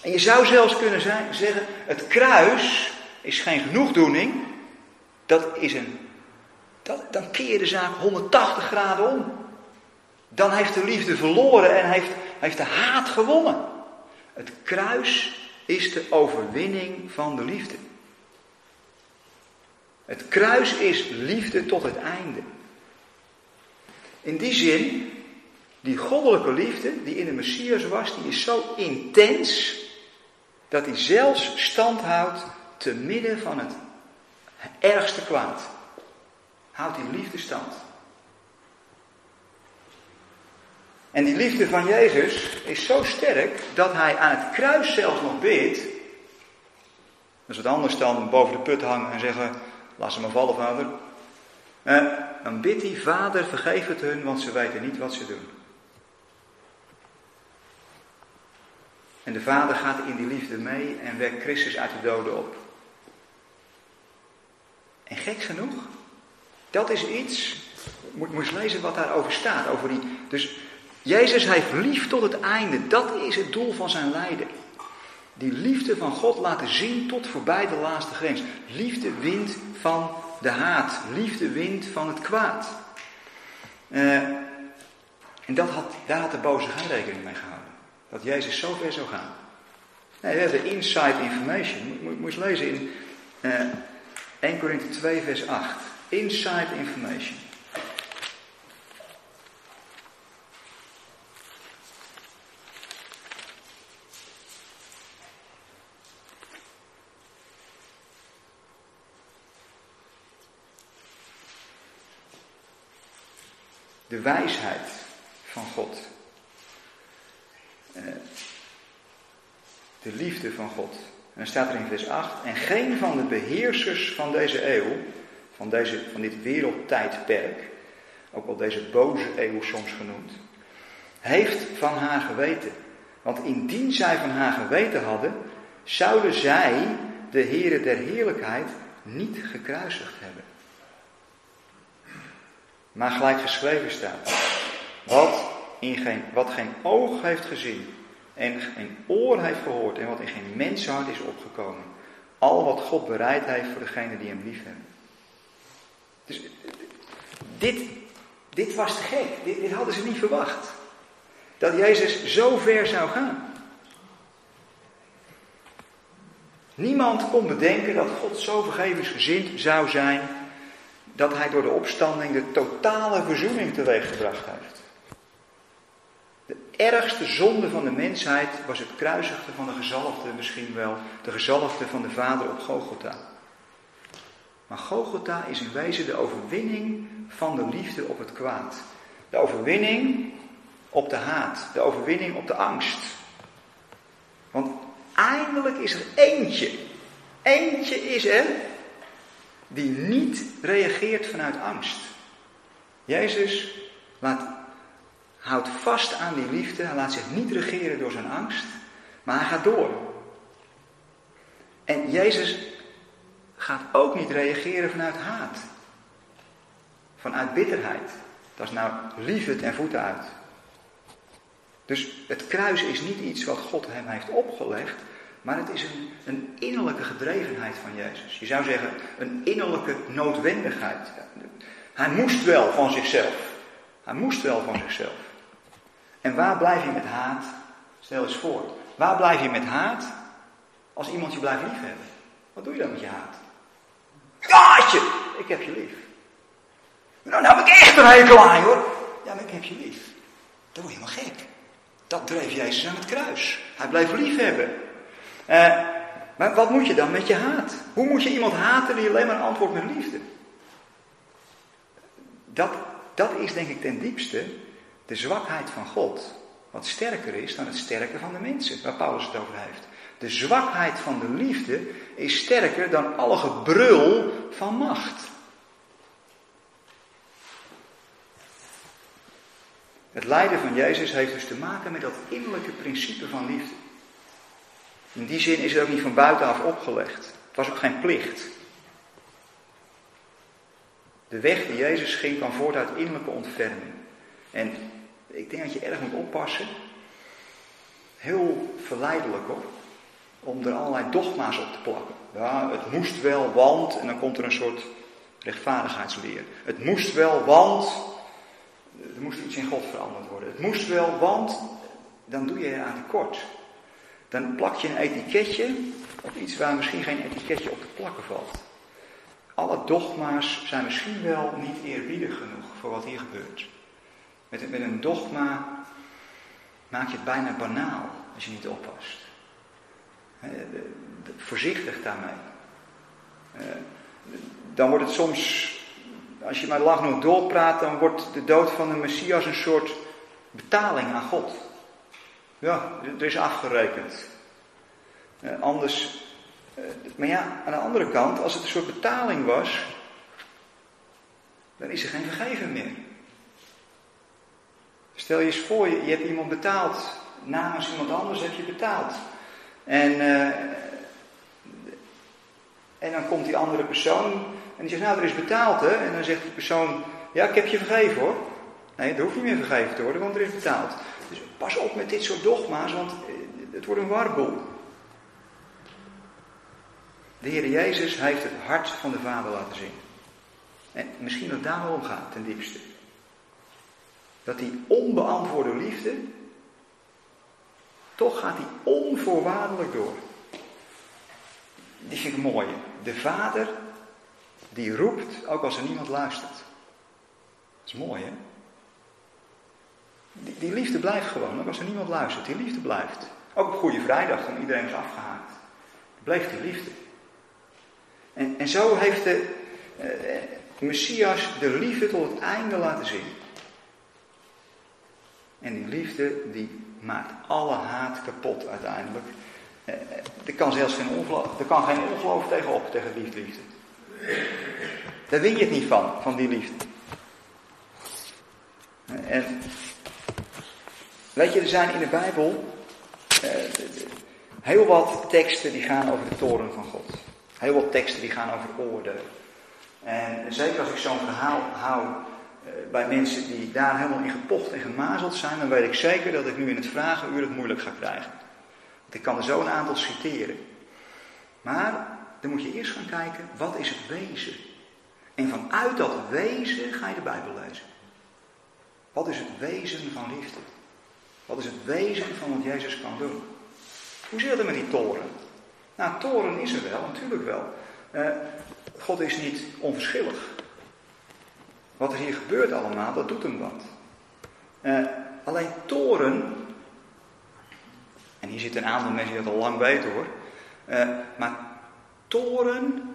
A: En je zou zelfs kunnen zeggen, het kruis is geen genoegdoening, dat is een, dat, dan keer je de zaak 180 graden om. Dan heeft de liefde verloren en heeft, heeft de haat gewonnen. Het kruis is de overwinning van de liefde. Het kruis is liefde tot het einde. In die zin, die goddelijke liefde die in de Messias was, die is zo intens dat hij zelfs stand houdt te midden van het ergste kwaad. Houdt die liefde stand. En die liefde van Jezus is zo sterk dat hij aan het kruis zelfs nog bidt. Dat is wat anders dan boven de put hangen en zeggen: Laat ze maar vallen, vader. Eh, dan bidt hij: Vader, vergeef het hun, want ze weten niet wat ze doen. En de vader gaat in die liefde mee en wekt Christus uit de doden op. En gek genoeg, dat is iets. Moet, moet eens lezen wat daarover staat. Over die, dus Jezus heeft lief tot het einde. Dat is het doel van zijn lijden. Die liefde van God laten zien tot voorbij de laatste grens. Liefde wint van de haat. Liefde wint van het kwaad. Uh, en dat had, daar had de boze geen rekening mee gehouden. Dat Jezus zo ver zou gaan. Nee, we hebben inside information. Moet, moet, lezen in uh, 1 Korinthe 2 vers 8. Inside information. de wijsheid van God. De liefde van God. En dan staat er in vers 8, en geen van de beheersers van deze eeuw, van, deze, van dit wereldtijdperk, ook wel deze boze eeuw soms genoemd, heeft van haar geweten. Want indien zij van haar geweten hadden, zouden zij de Heere der Heerlijkheid niet gekruisigd hebben. Maar gelijk geschreven staat, wat, in geen, wat geen oog heeft gezien en geen oor heeft gehoord en wat in geen menshart is opgekomen. Al wat God bereid heeft voor degenen die hem lief hebben. Dus dit, dit was te gek. Dit, dit hadden ze niet verwacht. Dat Jezus zo ver zou gaan. Niemand kon bedenken dat God zo vergevingsgezind zou zijn dat hij door de opstanding de totale verzoening teweeggebracht heeft. Ergste zonde van de mensheid was het kruisigde van de gezalfde, misschien wel de gezalfde van de Vader op Gogota. Maar Gogota is in wezen de overwinning van de liefde op het kwaad. De overwinning op de haat, de overwinning op de angst. Want eindelijk is er eentje. Eentje is er die niet reageert vanuit angst. Jezus laat, houdt vast aan die liefde, hij laat zich niet regeren door zijn angst, maar hij gaat door. En Jezus gaat ook niet reageren vanuit haat, vanuit bitterheid. Dat is nou liefde ten voeten uit. Dus het kruis is niet iets wat God hem heeft opgelegd, maar het is een, een innerlijke gedrevenheid van Jezus. Je zou zeggen, een innerlijke noodwendigheid. Hij moest wel van zichzelf. Hij moest wel van zichzelf. En waar blijf je met haat? Stel eens voor. Waar blijf je met haat als iemand je blijft liefhebben? Wat doe je dan met je haat? Haatje! Ik heb je lief. Nou, nou heb ik echt een hekel aan hoor. Ja, maar ik heb je lief. Dan word je helemaal gek. Dat dreef Jezus aan het kruis. Hij bleef lief hebben. Uh, maar wat moet je dan met je haat? Hoe moet je iemand haten die alleen maar antwoordt met liefde? Dat, dat is denk ik ten diepste de zwakheid van God. Wat sterker is dan het sterke van de mensen, waar Paulus het over heeft. De zwakheid van de liefde is sterker dan alle gebrul van macht. Het lijden van Jezus heeft dus te maken met dat innerlijke principe van liefde. In die zin is het ook niet van buitenaf opgelegd. Het was ook geen plicht. De weg die Jezus ging kwam voort uit innerlijke ontferming. En ik denk dat je erg moet oppassen. Heel verleidelijk hoor. Om er allerlei dogma's op te plakken. Ja, het moest wel, want. En dan komt er een soort rechtvaardigheidsleer. Het moest wel, want. Er moest iets in God veranderd worden. Het moest wel, want. Dan doe je eraan tekort. Dan plak je een etiketje op iets waar misschien geen etiketje op te plakken valt. Alle dogma's zijn misschien wel niet eerbiedig genoeg voor wat hier gebeurt. Met, een dogma maak je het bijna banaal als je niet oppast. Voorzichtig daarmee. Dan wordt het soms, als je maar lang nog doorpraat, dan wordt de dood van de Messias een soort betaling aan God. Ja, er is afgerekend. anders, maar ja, aan de andere kant, als het een soort betaling was, dan is er geen vergeven meer. Stel je eens voor, je, hebt iemand betaald. Namens iemand anders heb je betaald. En, uh, en dan komt die andere persoon en die zegt, nou er is betaald hè. En dan zegt die persoon, ja ik heb je vergeven hoor. Nee, dat hoeft niet meer vergeven te worden, want er is betaald. Dus pas op met dit soort dogma's, want eh, het wordt een warboel. De Heer Jezus heeft het hart van de Vader laten zien. En misschien dat daar wel om gaat, ten diepste. Dat die onbeantwoorde liefde, toch gaat die onvoorwaardelijk door. Die vind ik mooi. De vader die roept ook als er niemand luistert. Dat is mooi hè? Die, liefde blijft gewoon, ook als er niemand luistert. Die liefde blijft. Ook op Goede Vrijdag, toen iedereen is afgehaakt. Bleef die liefde. En, en zo heeft de eh, Messias de liefde tot het einde laten zien. En die liefde die maakt alle haat kapot uiteindelijk. Eh, er kan zelfs geen ongeloof, er kan geen ongeloof tegenop, tegen die liefde. Daar win je het niet van, van die liefde. En weet je, er zijn in de Bijbel eh, heel wat teksten die gaan over de toren van God. Heel wat teksten die gaan over oordeel. En zeker als ik zo'n verhaal hou eh, bij mensen die daar helemaal in gepocht en gemazeld zijn, dan weet ik zeker dat ik nu in het vragenuur het moeilijk ga krijgen. Want ik kan er zo een aantal citeren. Maar dan moet je eerst gaan kijken, wat is het wezen? En vanuit dat wezen ga je de Bijbel lezen. Wat is het wezen van liefde? Wat is het wezen van wat Jezus kan doen? Hoe zit het met die toren? Nou, toren is er wel, natuurlijk wel. Uh, God is niet onverschillig. Wat er hier gebeurt allemaal, dat doet hem wat. Uh, alleen toren, en hier zitten een aantal mensen die dat al lang weten hoor. Uh, maar toren,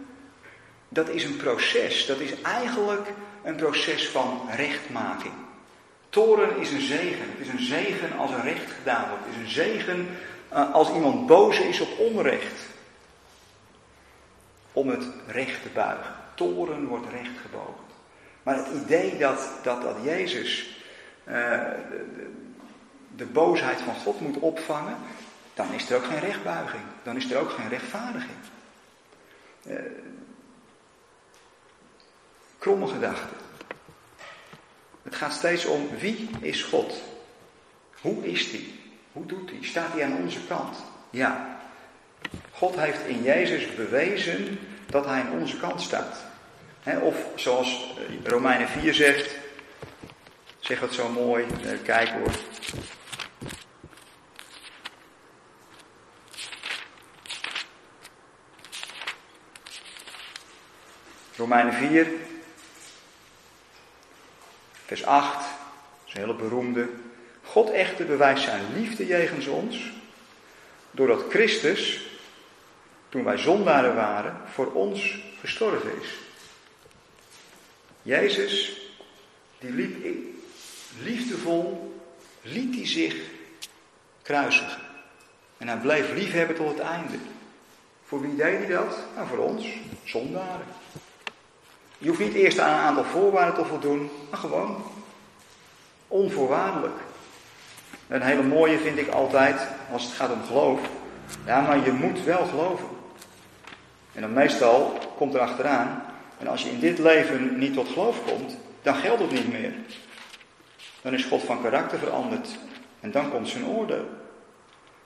A: dat is een proces. Dat is eigenlijk een proces van rechtmaking. Toren is een zegen. Het is een zegen als er recht gedaan wordt. Het is een zegen uh, als iemand boos is op onrecht. Om het recht te buigen. Toren wordt recht gebogen. Maar het idee dat, dat, dat Jezus uh, de, de, boosheid van God moet opvangen, dan is er ook geen rechtbuiging. Dan is er ook geen rechtvaardiging. Uh, kromme gedachte. Het gaat steeds om wie is God? Hoe is die? Hoe doet hij? Staat hij aan onze kant? Ja. God heeft in Jezus bewezen dat hij aan onze kant staat of zoals eh, Romeinen 4 zegt, zegt het zo mooi, eh, kijk hoor. Romeinen 4, vers 8, dat is een hele beroemde. God echter bewijst zijn liefde jegens ons, doordat Christus toen wij zondaren waren, voor ons gestorven is. Jezus, die liep liefdevol, liet hij zich kruisigen. En hij bleef liefhebben tot het einde. Voor wie deed hij dat? Nou, voor ons, zondaren. Je hoeft niet eerst aan een aantal voorwaarden te voldoen, maar gewoon onvoorwaardelijk. Een hele mooie vind ik altijd, als het gaat om geloof. Ja, maar je moet wel geloven. En dan meestal komt er achteraan, en als je in dit leven niet tot geloof komt, dan geldt het niet meer. Dan is God van karakter veranderd. En dan komt zijn oordeel.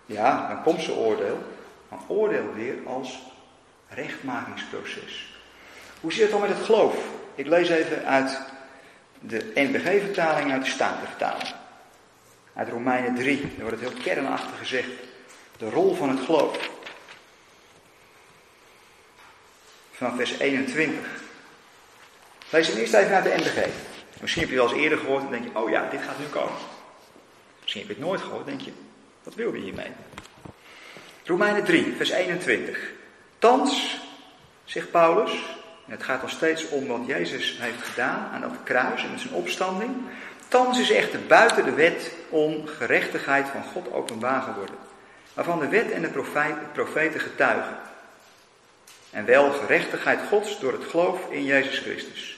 A: Ja, dan komt zijn oordeel. Maar oordeel weer als rechtmakingsproces. Hoe zit het dan met het geloof? Ik lees even uit de NBG-vertaling, uit de Statenvertaling. Uit Romeinen 3, daar wordt het heel kernachtig gezegd. De rol van het geloof. Vanaf vers 21. Lees hem eerst even uit de NBG. Misschien heb je wel eens eerder gehoord en denk je, oh ja, dit gaat nu komen. Misschien heb je het nooit gehoord, denk je, wat wil je hiermee? Romeinen 3, vers 21. Thans, zegt Paulus, en het gaat nog steeds om wat Jezus heeft gedaan aan dat kruis en zijn opstanding. Thans is echter buiten de wet om gerechtigheid van God openbaar geworden, waarvan de wet en de profeten getuigen. En wel gerechtigheid Gods door het geloof in Jezus Christus.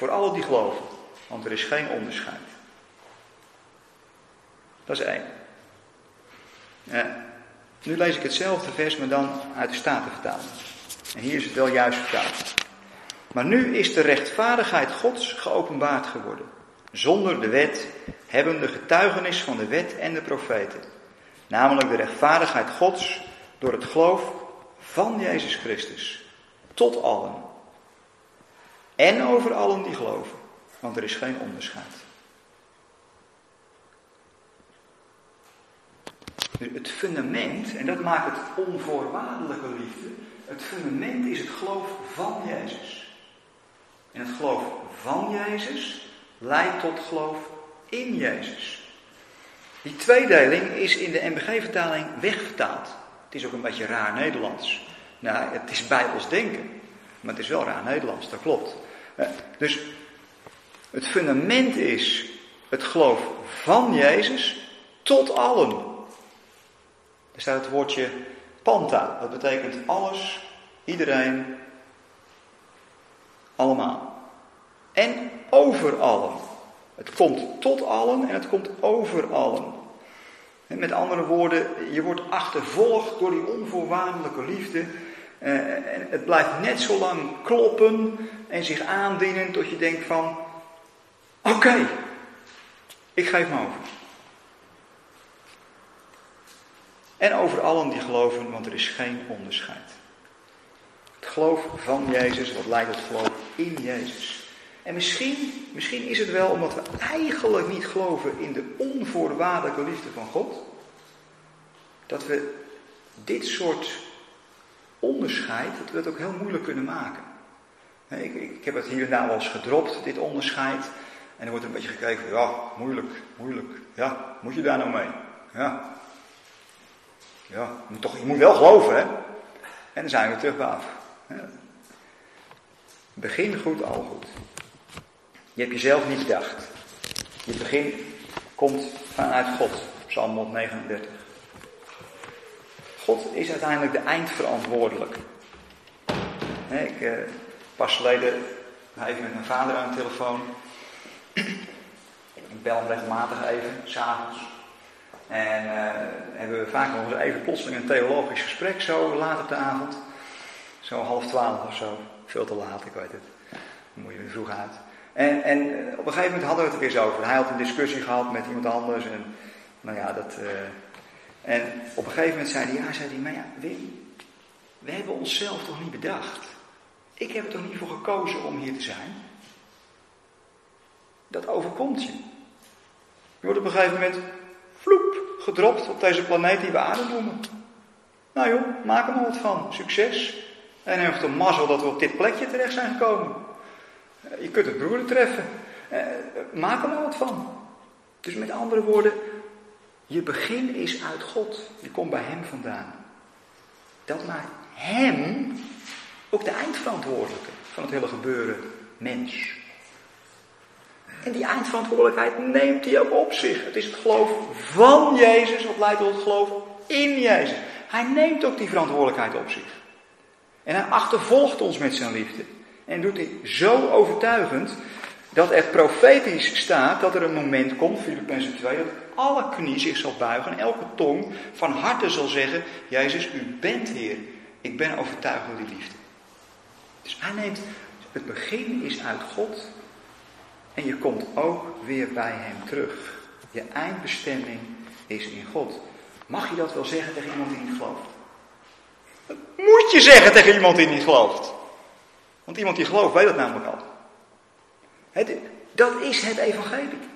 A: Voor allen die geloven, want er is geen onderscheid. Dat is één. nu lees ik hetzelfde vers, maar dan uit de Statenvertaling. En hier is het wel juist vertaald. Maar nu is de rechtvaardigheid Gods geopenbaard geworden. Zonder de wet hebben de getuigenis van de wet en de profeten. Namelijk de rechtvaardigheid Gods door het geloof van Jezus Christus. Tot allen. En over allen die geloven. Want er is geen onderscheid. Het fundament, en dat maakt het onvoorwaardelijke liefde. Het fundament is het geloof van Jezus. En het geloof van Jezus leidt tot geloof in Jezus. Die tweedeling is in de MBG-vertaling wegvertaald. Het is ook een beetje raar Nederlands. Nou, het is Bijbels denken, maar het is wel raar Nederlands, dat klopt. Eh, dus het fundament is het geloof van Jezus tot allen. Er staat het woordje panta, dat betekent alles, iedereen, allemaal. En over allen. Het komt tot allen en het komt over allen. En met andere woorden, je wordt achtervolgd door die onvoorwaardelijke liefde. Eh, en het blijft net zo lang kloppen en zich aandienen tot je denkt van, oké, ik geef me over. En over allen die geloven, want er is geen onderscheid. Het geloof van Jezus, wat lijkt het geloof in Jezus. En misschien, misschien is het wel omdat we eigenlijk niet geloven in de onvoorwaardelijke liefde van God, dat we dit soort onderscheid, dat we het ook heel moeilijk kunnen maken. Ik, ik heb het hier en daar wel eens gedropt, dit onderscheid. En er wordt een beetje gekeken, ja, moeilijk, moeilijk. Ja, moet je daar nou mee? Ja. Ja, je moet, toch, je moet wel geloven, hè? En dan zijn we terug bij. Begin goed, al goed. Je hebt jezelf niet bedacht. Je begin komt vanuit God. Psalm 139. God is uiteindelijk de eindverantwoordelijk. Ik, eh, pas geleden even met mijn vader aan de telefoon. Ik bel hem regelmatig even, s'avonds. En uh, hebben we vaak nog eens even plotseling een theologisch gesprek, zo laat op de avond. Zo half twaalf of zo. Veel te laat, ik weet het. Dan moet je weer vroeg uit. En, en eh, op een gegeven moment hadden we het er over. Hij had een discussie gehad met iemand anders. En nou ja, dat. Uh, en op een gegeven moment zei hij: Ja, zei hij, maar ja, Wim, we hebben onszelf toch niet bedacht. Ik heb er toch niet voor gekozen om hier te zijn. Dat overkomt je. Je wordt op een gegeven moment vloep gedropt op deze planeet die we aarde noemen. Nou joh, maak er maar wat van. Succes. En heeft een mazzel dat we op dit plekje terecht zijn gekomen. Eh, je kunt het broeder treffen. Eh, maak er maar wat van. Dus met andere woorden, je begin is uit God. Je komt bij Hem vandaan. Dat maakt hem, ook de eindverantwoordelijke van het hele gebeuren, mens. En die eindverantwoordelijkheid neemt hij ook op zich. Het is het geloof van Jezus, wat leidt tot het geloof in Jezus. Hij neemt ook die verantwoordelijkheid op zich. En hij achtervolgt ons met zijn liefde. En doet hij zo overtuigend dat er profetisch staat dat er een moment komt, Filippenzen 2, dat alle knie zich zal buigen en elke tong van harte zal zeggen, Jezus, u bent Heer. Ik ben overtuigd door die liefde. Dus neemt, het begin is uit God en je komt ook weer bij hem terug. Je eindbestemming is in God. Mag je dat wel zeggen tegen iemand die niet gelooft? Dat moet je zeggen tegen iemand die niet gelooft. Want iemand die gelooft weet dat namelijk al. Het, dat is het evangelie.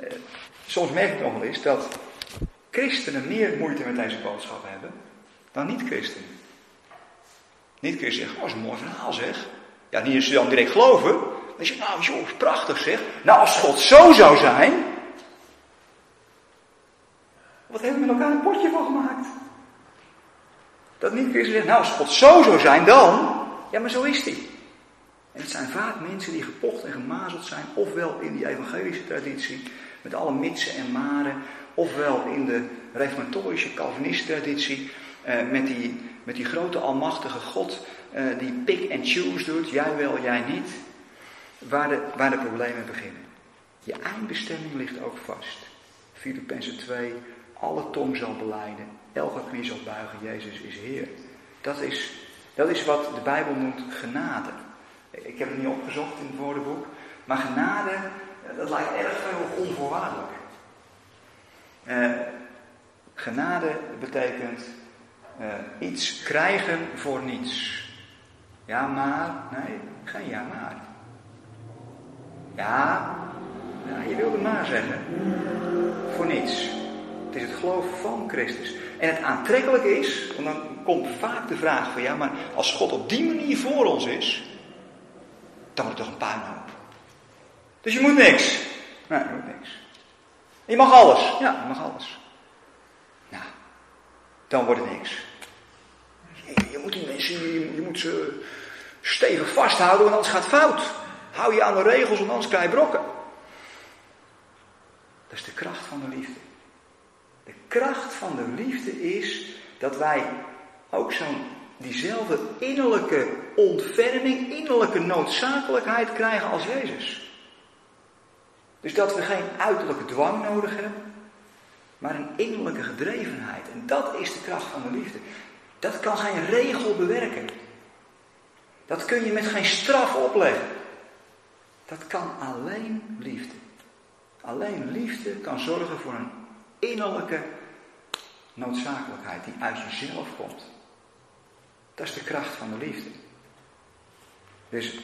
A: Eh, soms merk ik nog wel eens dat christenen meer moeite met deze boodschap hebben dan niet-christenen. Niet-christenen zeggen, oh, dat is een mooi verhaal zeg. Ja, niet eens dan direct geloven. Dan zeg je, nou joh, prachtig zeg. Nou, als God zo zou zijn. Wat hebben we met elkaar een potje van gemaakt? Dat niet-christenen zeggen, nou als God zo zou zijn, dan. Ja, maar zo is hij. En het zijn vaak mensen die gepocht en gemazeld zijn, ofwel in die evangelische traditie, met alle mitsen en maren, ofwel in de reformatorische Calvinistische traditie, eh, met, die, met die grote almachtige God eh, die pick and choose doet, jij wel, jij niet, waar de, waar de problemen beginnen. Je eindbestemming ligt ook vast. Filippenzen 2, alle tong zal beleiden, elke knie zal buigen, Jezus is Heer. Dat is, dat is wat de Bijbel noemt genade. Ik heb het niet opgezocht in het woordenboek. Maar genade, dat lijkt erg veel onvoorwaardelijk. Uh, genade betekent uh, iets krijgen voor niets. Ja, maar. Nee, geen ja, maar. Ja, ja je wilde maar zeggen. Voor niets. Het is het geloof van Christus. En het aantrekkelijke is, want dan komt vaak de vraag van ja, maar als God op die manier voor ons is, dan wordt toch een puinhoop. Dus je moet niks. Nee, je moet niks. Je mag alles. Ja, je mag alles. Nou, dan wordt het niks. Je, je moet die mensen, je, je, moet ze stevig vasthouden, want anders gaat het fout. Hou je aan de regels, want anders krijg je brokken. Dat is de kracht van de liefde. De kracht van de liefde is dat wij ook zo'n diezelfde innerlijke ontferming, innerlijke noodzakelijkheid krijgen als Jezus. Dus dat we geen uiterlijke dwang nodig hebben, maar een innerlijke gedrevenheid. En dat is de kracht van de liefde. Dat kan geen regel bewerken. Dat kun je met geen straf opleggen. Dat kan alleen liefde. Alleen liefde kan zorgen voor een innerlijke noodzakelijkheid die uit jezelf komt. Dat is de kracht van de liefde. Dus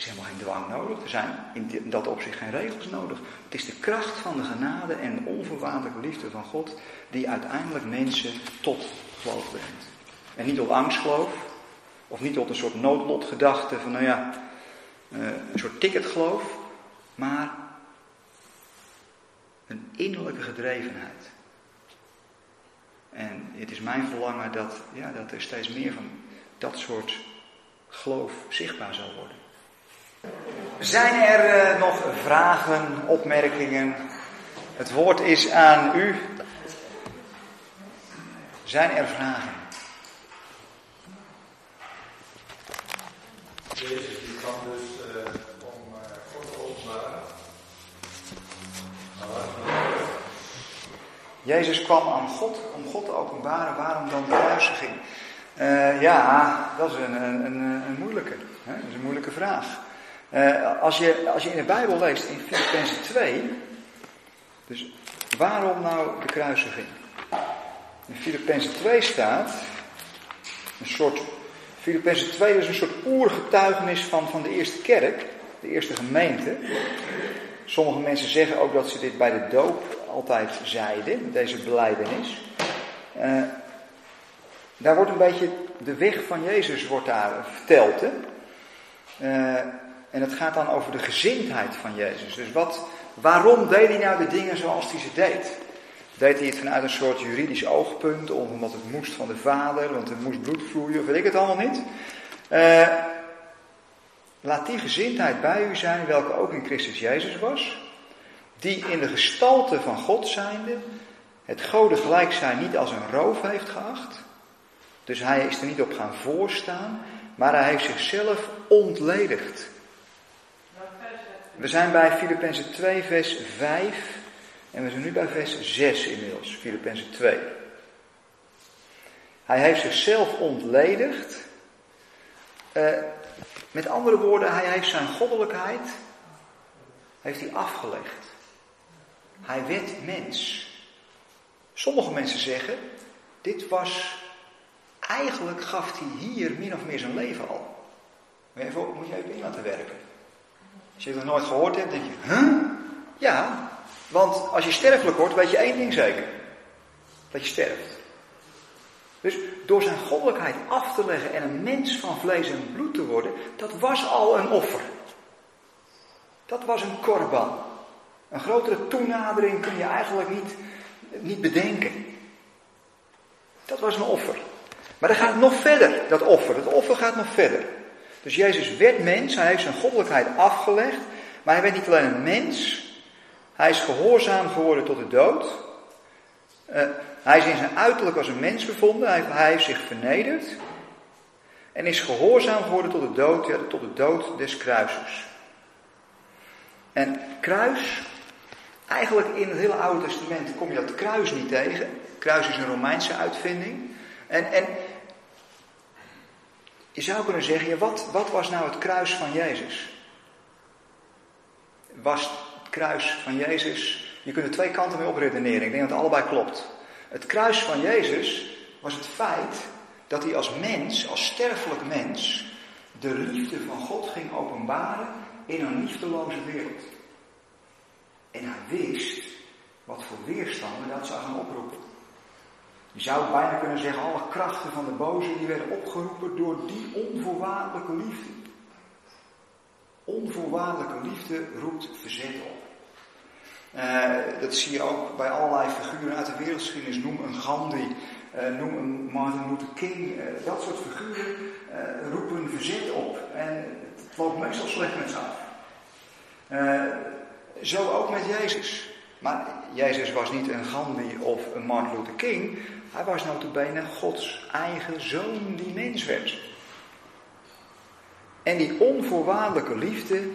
A: is helemaal geen dwang nodig. Er zijn in dat opzicht geen regels nodig. Het is de kracht van de genade en de onvoorwaardelijke liefde van God die uiteindelijk mensen tot geloof brengt. En niet tot angstgeloof, of niet tot een soort noodlotgedachte van, nou ja, eh, een soort ticketgeloof, maar een innerlijke gedrevenheid. En het is mijn verlangen dat, ja, dat er steeds meer van dat soort geloof zichtbaar zal worden. Zijn er uh, nog vragen, opmerkingen? Het woord is aan u. Zijn er vragen?
B: Jezus die kan dus uh, om uh, God te openbaren.
A: Jezus kwam aan God om God te openbaren. Waarom dan kruisiging? Uh, ja, dat is een, een, een, een moeilijke. Hè? Dat is een moeilijke vraag. Uh, als, je, als je in de Bijbel leest in Filippenzen 2, dus waarom nou de kruisiging? In Filippenzen 2 staat een soort, Filippenzen 2 is een soort oergetuigenis van, van de eerste kerk, de eerste gemeente. Sommige mensen zeggen ook dat ze dit bij de doop altijd zeiden, deze beleidenis. Uh, daar wordt een beetje de weg van Jezus wordt daar verteld. Hè? Uh, en het gaat dan over de gezindheid van Jezus. Dus wat, waarom deed hij nou de dingen zoals hij ze deed? deed hij het vanuit een soort juridisch oogpunt, omdat het moest van de vader, want er moest bloed vloeien, weet ik het allemaal niet. Uh, laat die gezindheid bij u zijn, welke ook in Christus Jezus was, die in de gestalte van God zijnde het goden gelijk zijn niet als een roof heeft geacht. Dus hij is er niet op gaan voorstaan, maar hij heeft zichzelf ontledigd. We zijn bij Filippenzen 2, vers 5 en we zijn nu bij vers 6 inmiddels, Filippenzen 2. Hij heeft zichzelf ontledigd. Uh, met andere woorden, hij heeft zijn goddelijkheid heeft hij afgelegd. Hij werd mens. Sommige mensen zeggen, dit was, eigenlijk gaf hij hier min of meer zijn leven al. Moet je even, moet je even in laten werken. Als je het nog nooit gehoord hebt, denk je, huh? Ja, want als je sterfelijk wordt, weet je één ding zeker. Dat je sterft. Dus door zijn goddelijkheid af te leggen en een mens van vlees en bloed te worden, dat was al een offer. Dat was een korban. Een grotere toenadering kun je eigenlijk niet, niet bedenken. Dat was een offer. Maar dat gaat nog verder, dat offer. Dat offer gaat nog verder. Dus Jezus werd mens, hij heeft zijn goddelijkheid afgelegd. Maar hij werd niet alleen een mens, hij is gehoorzaam geworden tot de dood. Uh, hij is in zijn uiterlijk als een mens bevonden, hij, hij, heeft zich vernederd. En is gehoorzaam geworden tot de dood, ja, tot de dood des kruises. En kruis, eigenlijk in het hele Oude Testament kom je dat kruis niet tegen. Kruis is een Romeinse uitvinding. En, en je zou kunnen zeggen, ja, wat, wat was nou het kruis van Jezus? Was het kruis van Jezus, je kunt er twee kanten mee opredeneren, ik denk dat het allebei klopt. Het kruis van Jezus was het feit dat hij als mens, als sterfelijk mens, de liefde van God ging openbaren in een liefdeloze wereld. En hij wist wat voor weerstanden dat zou gaan oproepen. Je zou bijna kunnen zeggen, alle krachten van de boze die werden opgeroepen door die onvoorwaardelijke liefde. Onvoorwaardelijke liefde roept verzet op. Uh, dat zie je ook bij allerlei figuren uit de wereldgeschiedenis. Noem een Gandhi, uh, noem een Martin Luther King. Uh, dat soort figuren roepen verzet op. En het loopt meestal slecht met ze af. zo ook met Jezus. Maar Jezus was niet een Gandhi of een Martin Luther King. Hij was bijna Gods eigen zoon die mens werd. En die onvoorwaardelijke liefde,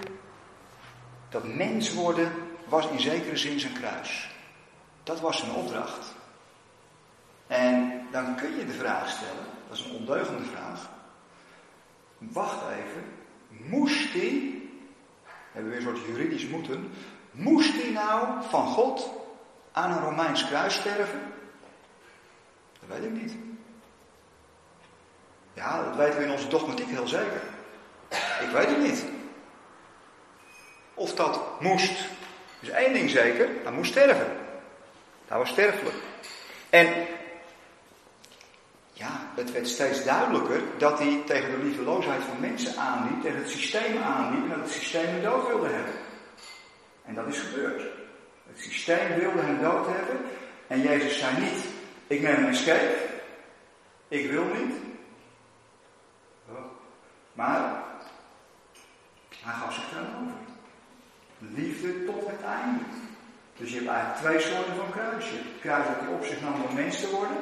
A: dat mens worden, was in zekere zin zijn kruis. Dat was zijn opdracht. En dan kun je de vraag stellen, dat is een ondeugende vraag. Wacht even, moest hij, hebben we weer een soort juridisch moeten, moest hij nou van God aan een Romeins kruis sterven? Dat weet ik niet. Ja, dat weten we in onze dogmatiek heel zeker. Ik weet het niet. Of dat moest. Dus één ding zeker, hij moest sterven. Hij was sterfelijk. En ja, het werd steeds duidelijker dat hij tegen de liefdeloosheid van mensen aanliep, tegen het systeem aanliep en dat het systeem hem dood wilde hebben. En dat is gebeurd. Het systeem wilde hem dood hebben en Jezus zei niet, ik neem een escape, ik wil niet. Maar hij gaf zich over. Liefde tot het einde. Dus je hebt eigenlijk twee soorten van kruis. Je kruis dat hij op zich nam om mens te worden.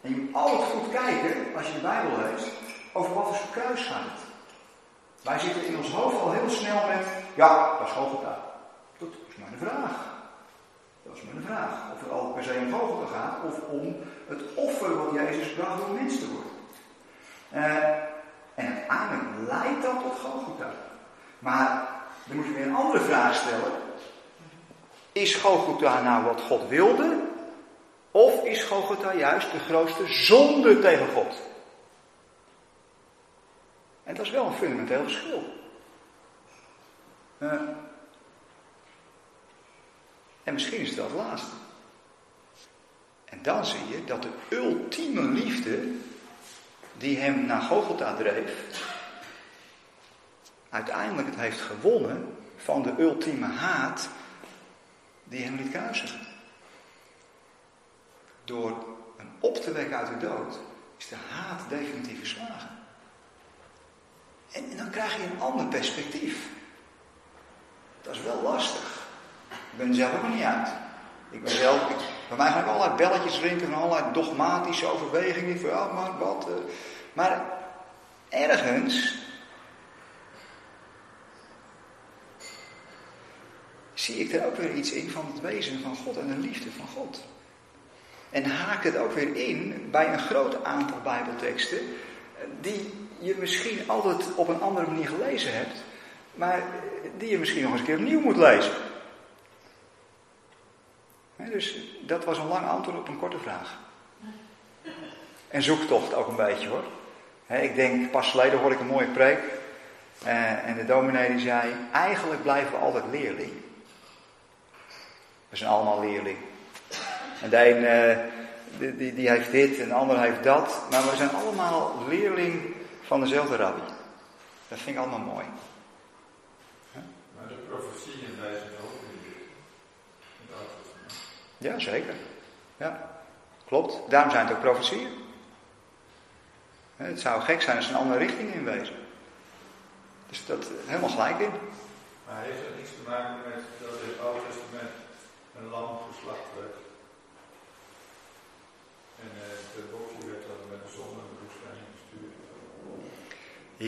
A: En je moet altijd goed kijken, als je de Bijbel leest, over wat voor kruis gaat. Wij zitten in ons hoofd al heel snel met, ja, dat is Golgotha. Dat is maar een vraag. Dat is een vraag. Of het al per se om Golgotha gaat, of om het offer wat Jezus bracht om mens te worden. Uh, en uiteindelijk leidt dat tot Golgotha. Maar dan moet je weer een andere vraag stellen. Is Golgotha nou wat God wilde? Of is Golgotha juist de grootste zonde tegen God? En dat is wel een fundamenteel verschil. Uh, en misschien is het wel het laatste. En dan zie je dat de ultieme liefde die hem naar Golgotha dreef, uiteindelijk het heeft gewonnen van de ultieme haat die hem liet kruisen. door hem op te wekken uit de dood, is de haat definitief verslagen. En, en dan krijg je een ander perspectief. Dat is wel lastig. Ben zelf ook nog niet uit. Ik ben zelf, bij mij gaan allerlei belletjes rinken van allerlei dogmatische overwegingen. Van ja, maar wat. Uh, maar ergens zie ik er ook weer iets in van het wezen van God en de liefde van God. En haak het ook weer in bij een groot aantal Bijbelteksten die je misschien altijd op een andere manier gelezen hebt, maar die je misschien nog eens een keer opnieuw moet lezen. Dus dat was een lang antwoord op een korte vraag. En zoektocht ook een beetje hoor. ik denk, pas geleden hoorde ik een mooie preek. Eh, en de dominee die zei, eigenlijk blijven we altijd leerling. We zijn allemaal leerling. En de een eh, die, die, die, heeft dit en de ander heeft dat. Maar we zijn allemaal leerling van dezelfde rabbi. Dat vind ik allemaal mooi.
B: Maar de profetieën wijzen ook in
A: Ja, zeker. Ja, klopt. Daarom zijn het ook profetieën. Het zou gek zijn als ze een andere richting in wezen. Dus dat helemaal gelijk in.
B: Maar heeft dat niets te maken met dat in het Oude Testament een lam geslacht werd? En uh, de boekje werd dan met een zonnebloedstijn gestuurd.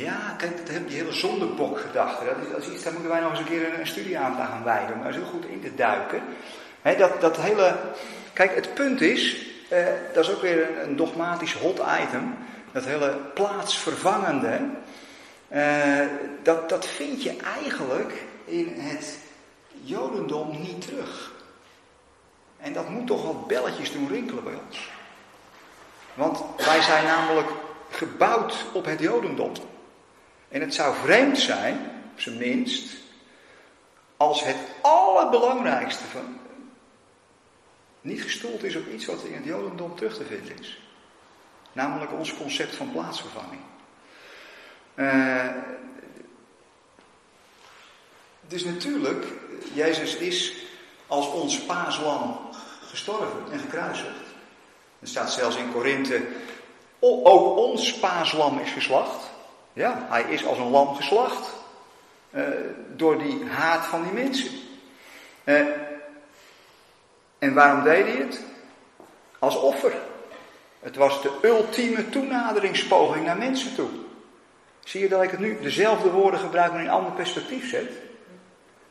A: Ja, kijk, dat heb die hele zondebok-gedachte. Dat is, dat is iets, daar moeten wij nog eens een keer een, studie aan gaan wijden. Om daar zo goed in te duiken. Dat, dat hele. Kijk, het punt is. Eh, dat is ook weer een, een, dogmatisch hot item. Dat hele plaatsvervangende. Eh, dat, dat vind je eigenlijk in het Jodendom niet terug. En dat moet toch wat belletjes doen rinkelen bij ons. Want wij zijn namelijk gebouwd op het Jodendom. En het zou vreemd zijn, op zijn minst, als het allerbelangrijkste van. Niet gestoeld is op iets wat in het Jodendom terug te vinden is. Namelijk ons concept van plaatsvervanging. Uh, dus natuurlijk, Jezus is als ons paaslam gestorven en gekruisigd. Er staat zelfs in Korinthe, ook ons paaslam is geslacht. Ja, hij is als een lam geslacht. Uh, door die haat van die mensen. Uh, en waarom deed hij het? Als offer. Het was de ultieme toenaderingspoging naar mensen toe. Zie je dat ik het nu dezelfde woorden gebruik, maar in een ander perspectief zet?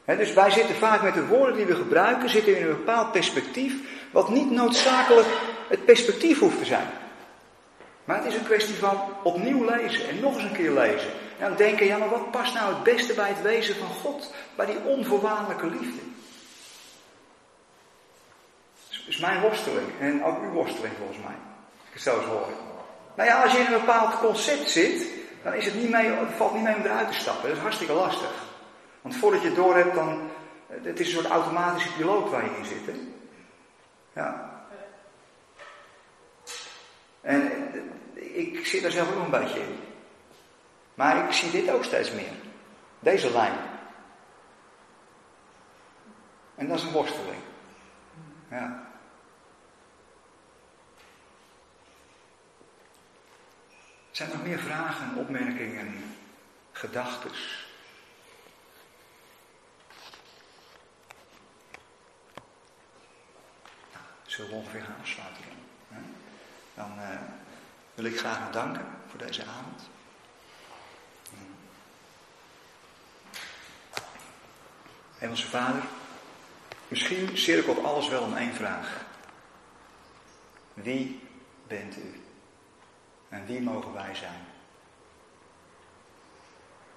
A: dus wij zitten vaak met de woorden die we gebruiken, zitten in een bepaald perspectief, wat niet noodzakelijk het perspectief hoeft te zijn. Maar het is een kwestie van opnieuw lezen en nog eens een keer lezen. En dan denken, ja maar wat past nou het beste bij het wezen van God? Bij die onvoorwaardelijke liefde. Is mijn worsteling en ook uw worsteling volgens mij. Ik het zo hoor. Nou ja, als je in een bepaald concept zit, dan is het niet mee, valt niet mee om eruit te stappen. Dat is hartstikke lastig. Want voordat je het door hebt, dan. Het is een soort automatische piloot waar je in zit. Hè? Ja. En ik zit daar zelf ook een beetje in. Maar ik zie dit ook steeds meer. Deze lijn. En dat is een worsteling. Ja. Zijn er nog meer vragen, opmerkingen, gedachten? Nou, zullen we ongeveer gaan afsluiten dan? Uh, wil ik graag nog danken voor deze avond. Hemelse Vader, misschien cirkelt alles wel om één vraag. Wie bent u? En wie mogen wij zijn?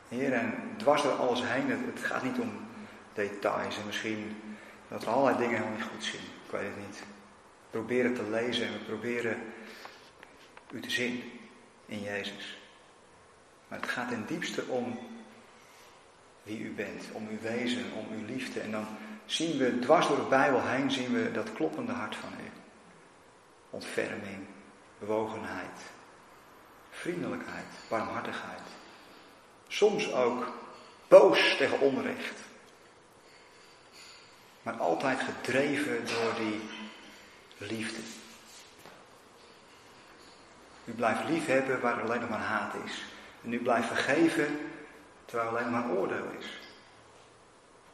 A: Heer, en dwars door alles heen, het, gaat niet om details en misschien dat we allerlei dingen helemaal niet goed zien. Ik weet het niet. We proberen te lezen en we proberen u te zien in Jezus. Maar het gaat ten diepste om wie u bent, om uw wezen, om uw liefde. En dan zien we dwars door de Bijbel heen, zien we dat kloppende hart van u. Ontferming, bewogenheid, vriendelijkheid, barmhartigheid. Soms ook boos tegen onrecht. Maar altijd gedreven door die liefde. U blijft liefhebben waar alleen nog maar haat is. En u blijft vergeven terwijl er alleen maar oordeel is.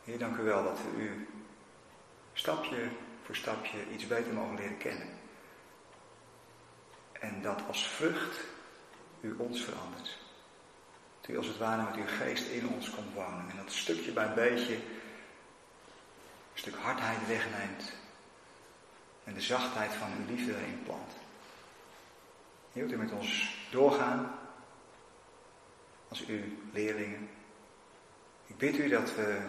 A: Heer, dank u wel dat we u stapje voor stapje iets beter mogen leren kennen. En dat als vrucht u ons verandert. Dat u als het ware met uw geest in ons komt wonen. En dat stukje bij beetje een stuk hardheid wegneemt. En de zachtheid van uw liefde erin plant. Wilt u met ons doorgaan als uw leerlingen? Ik bid u dat we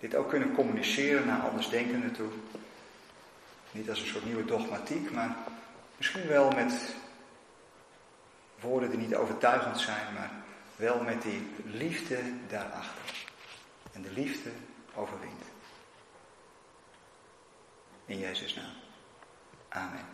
A: dit ook kunnen communiceren naar andersdenkenden toe. Niet als een soort nieuwe dogmatiek, maar misschien wel met woorden die niet overtuigend zijn, maar wel met die liefde daarachter. En de liefde overwint. In Jezus' naam. Amen.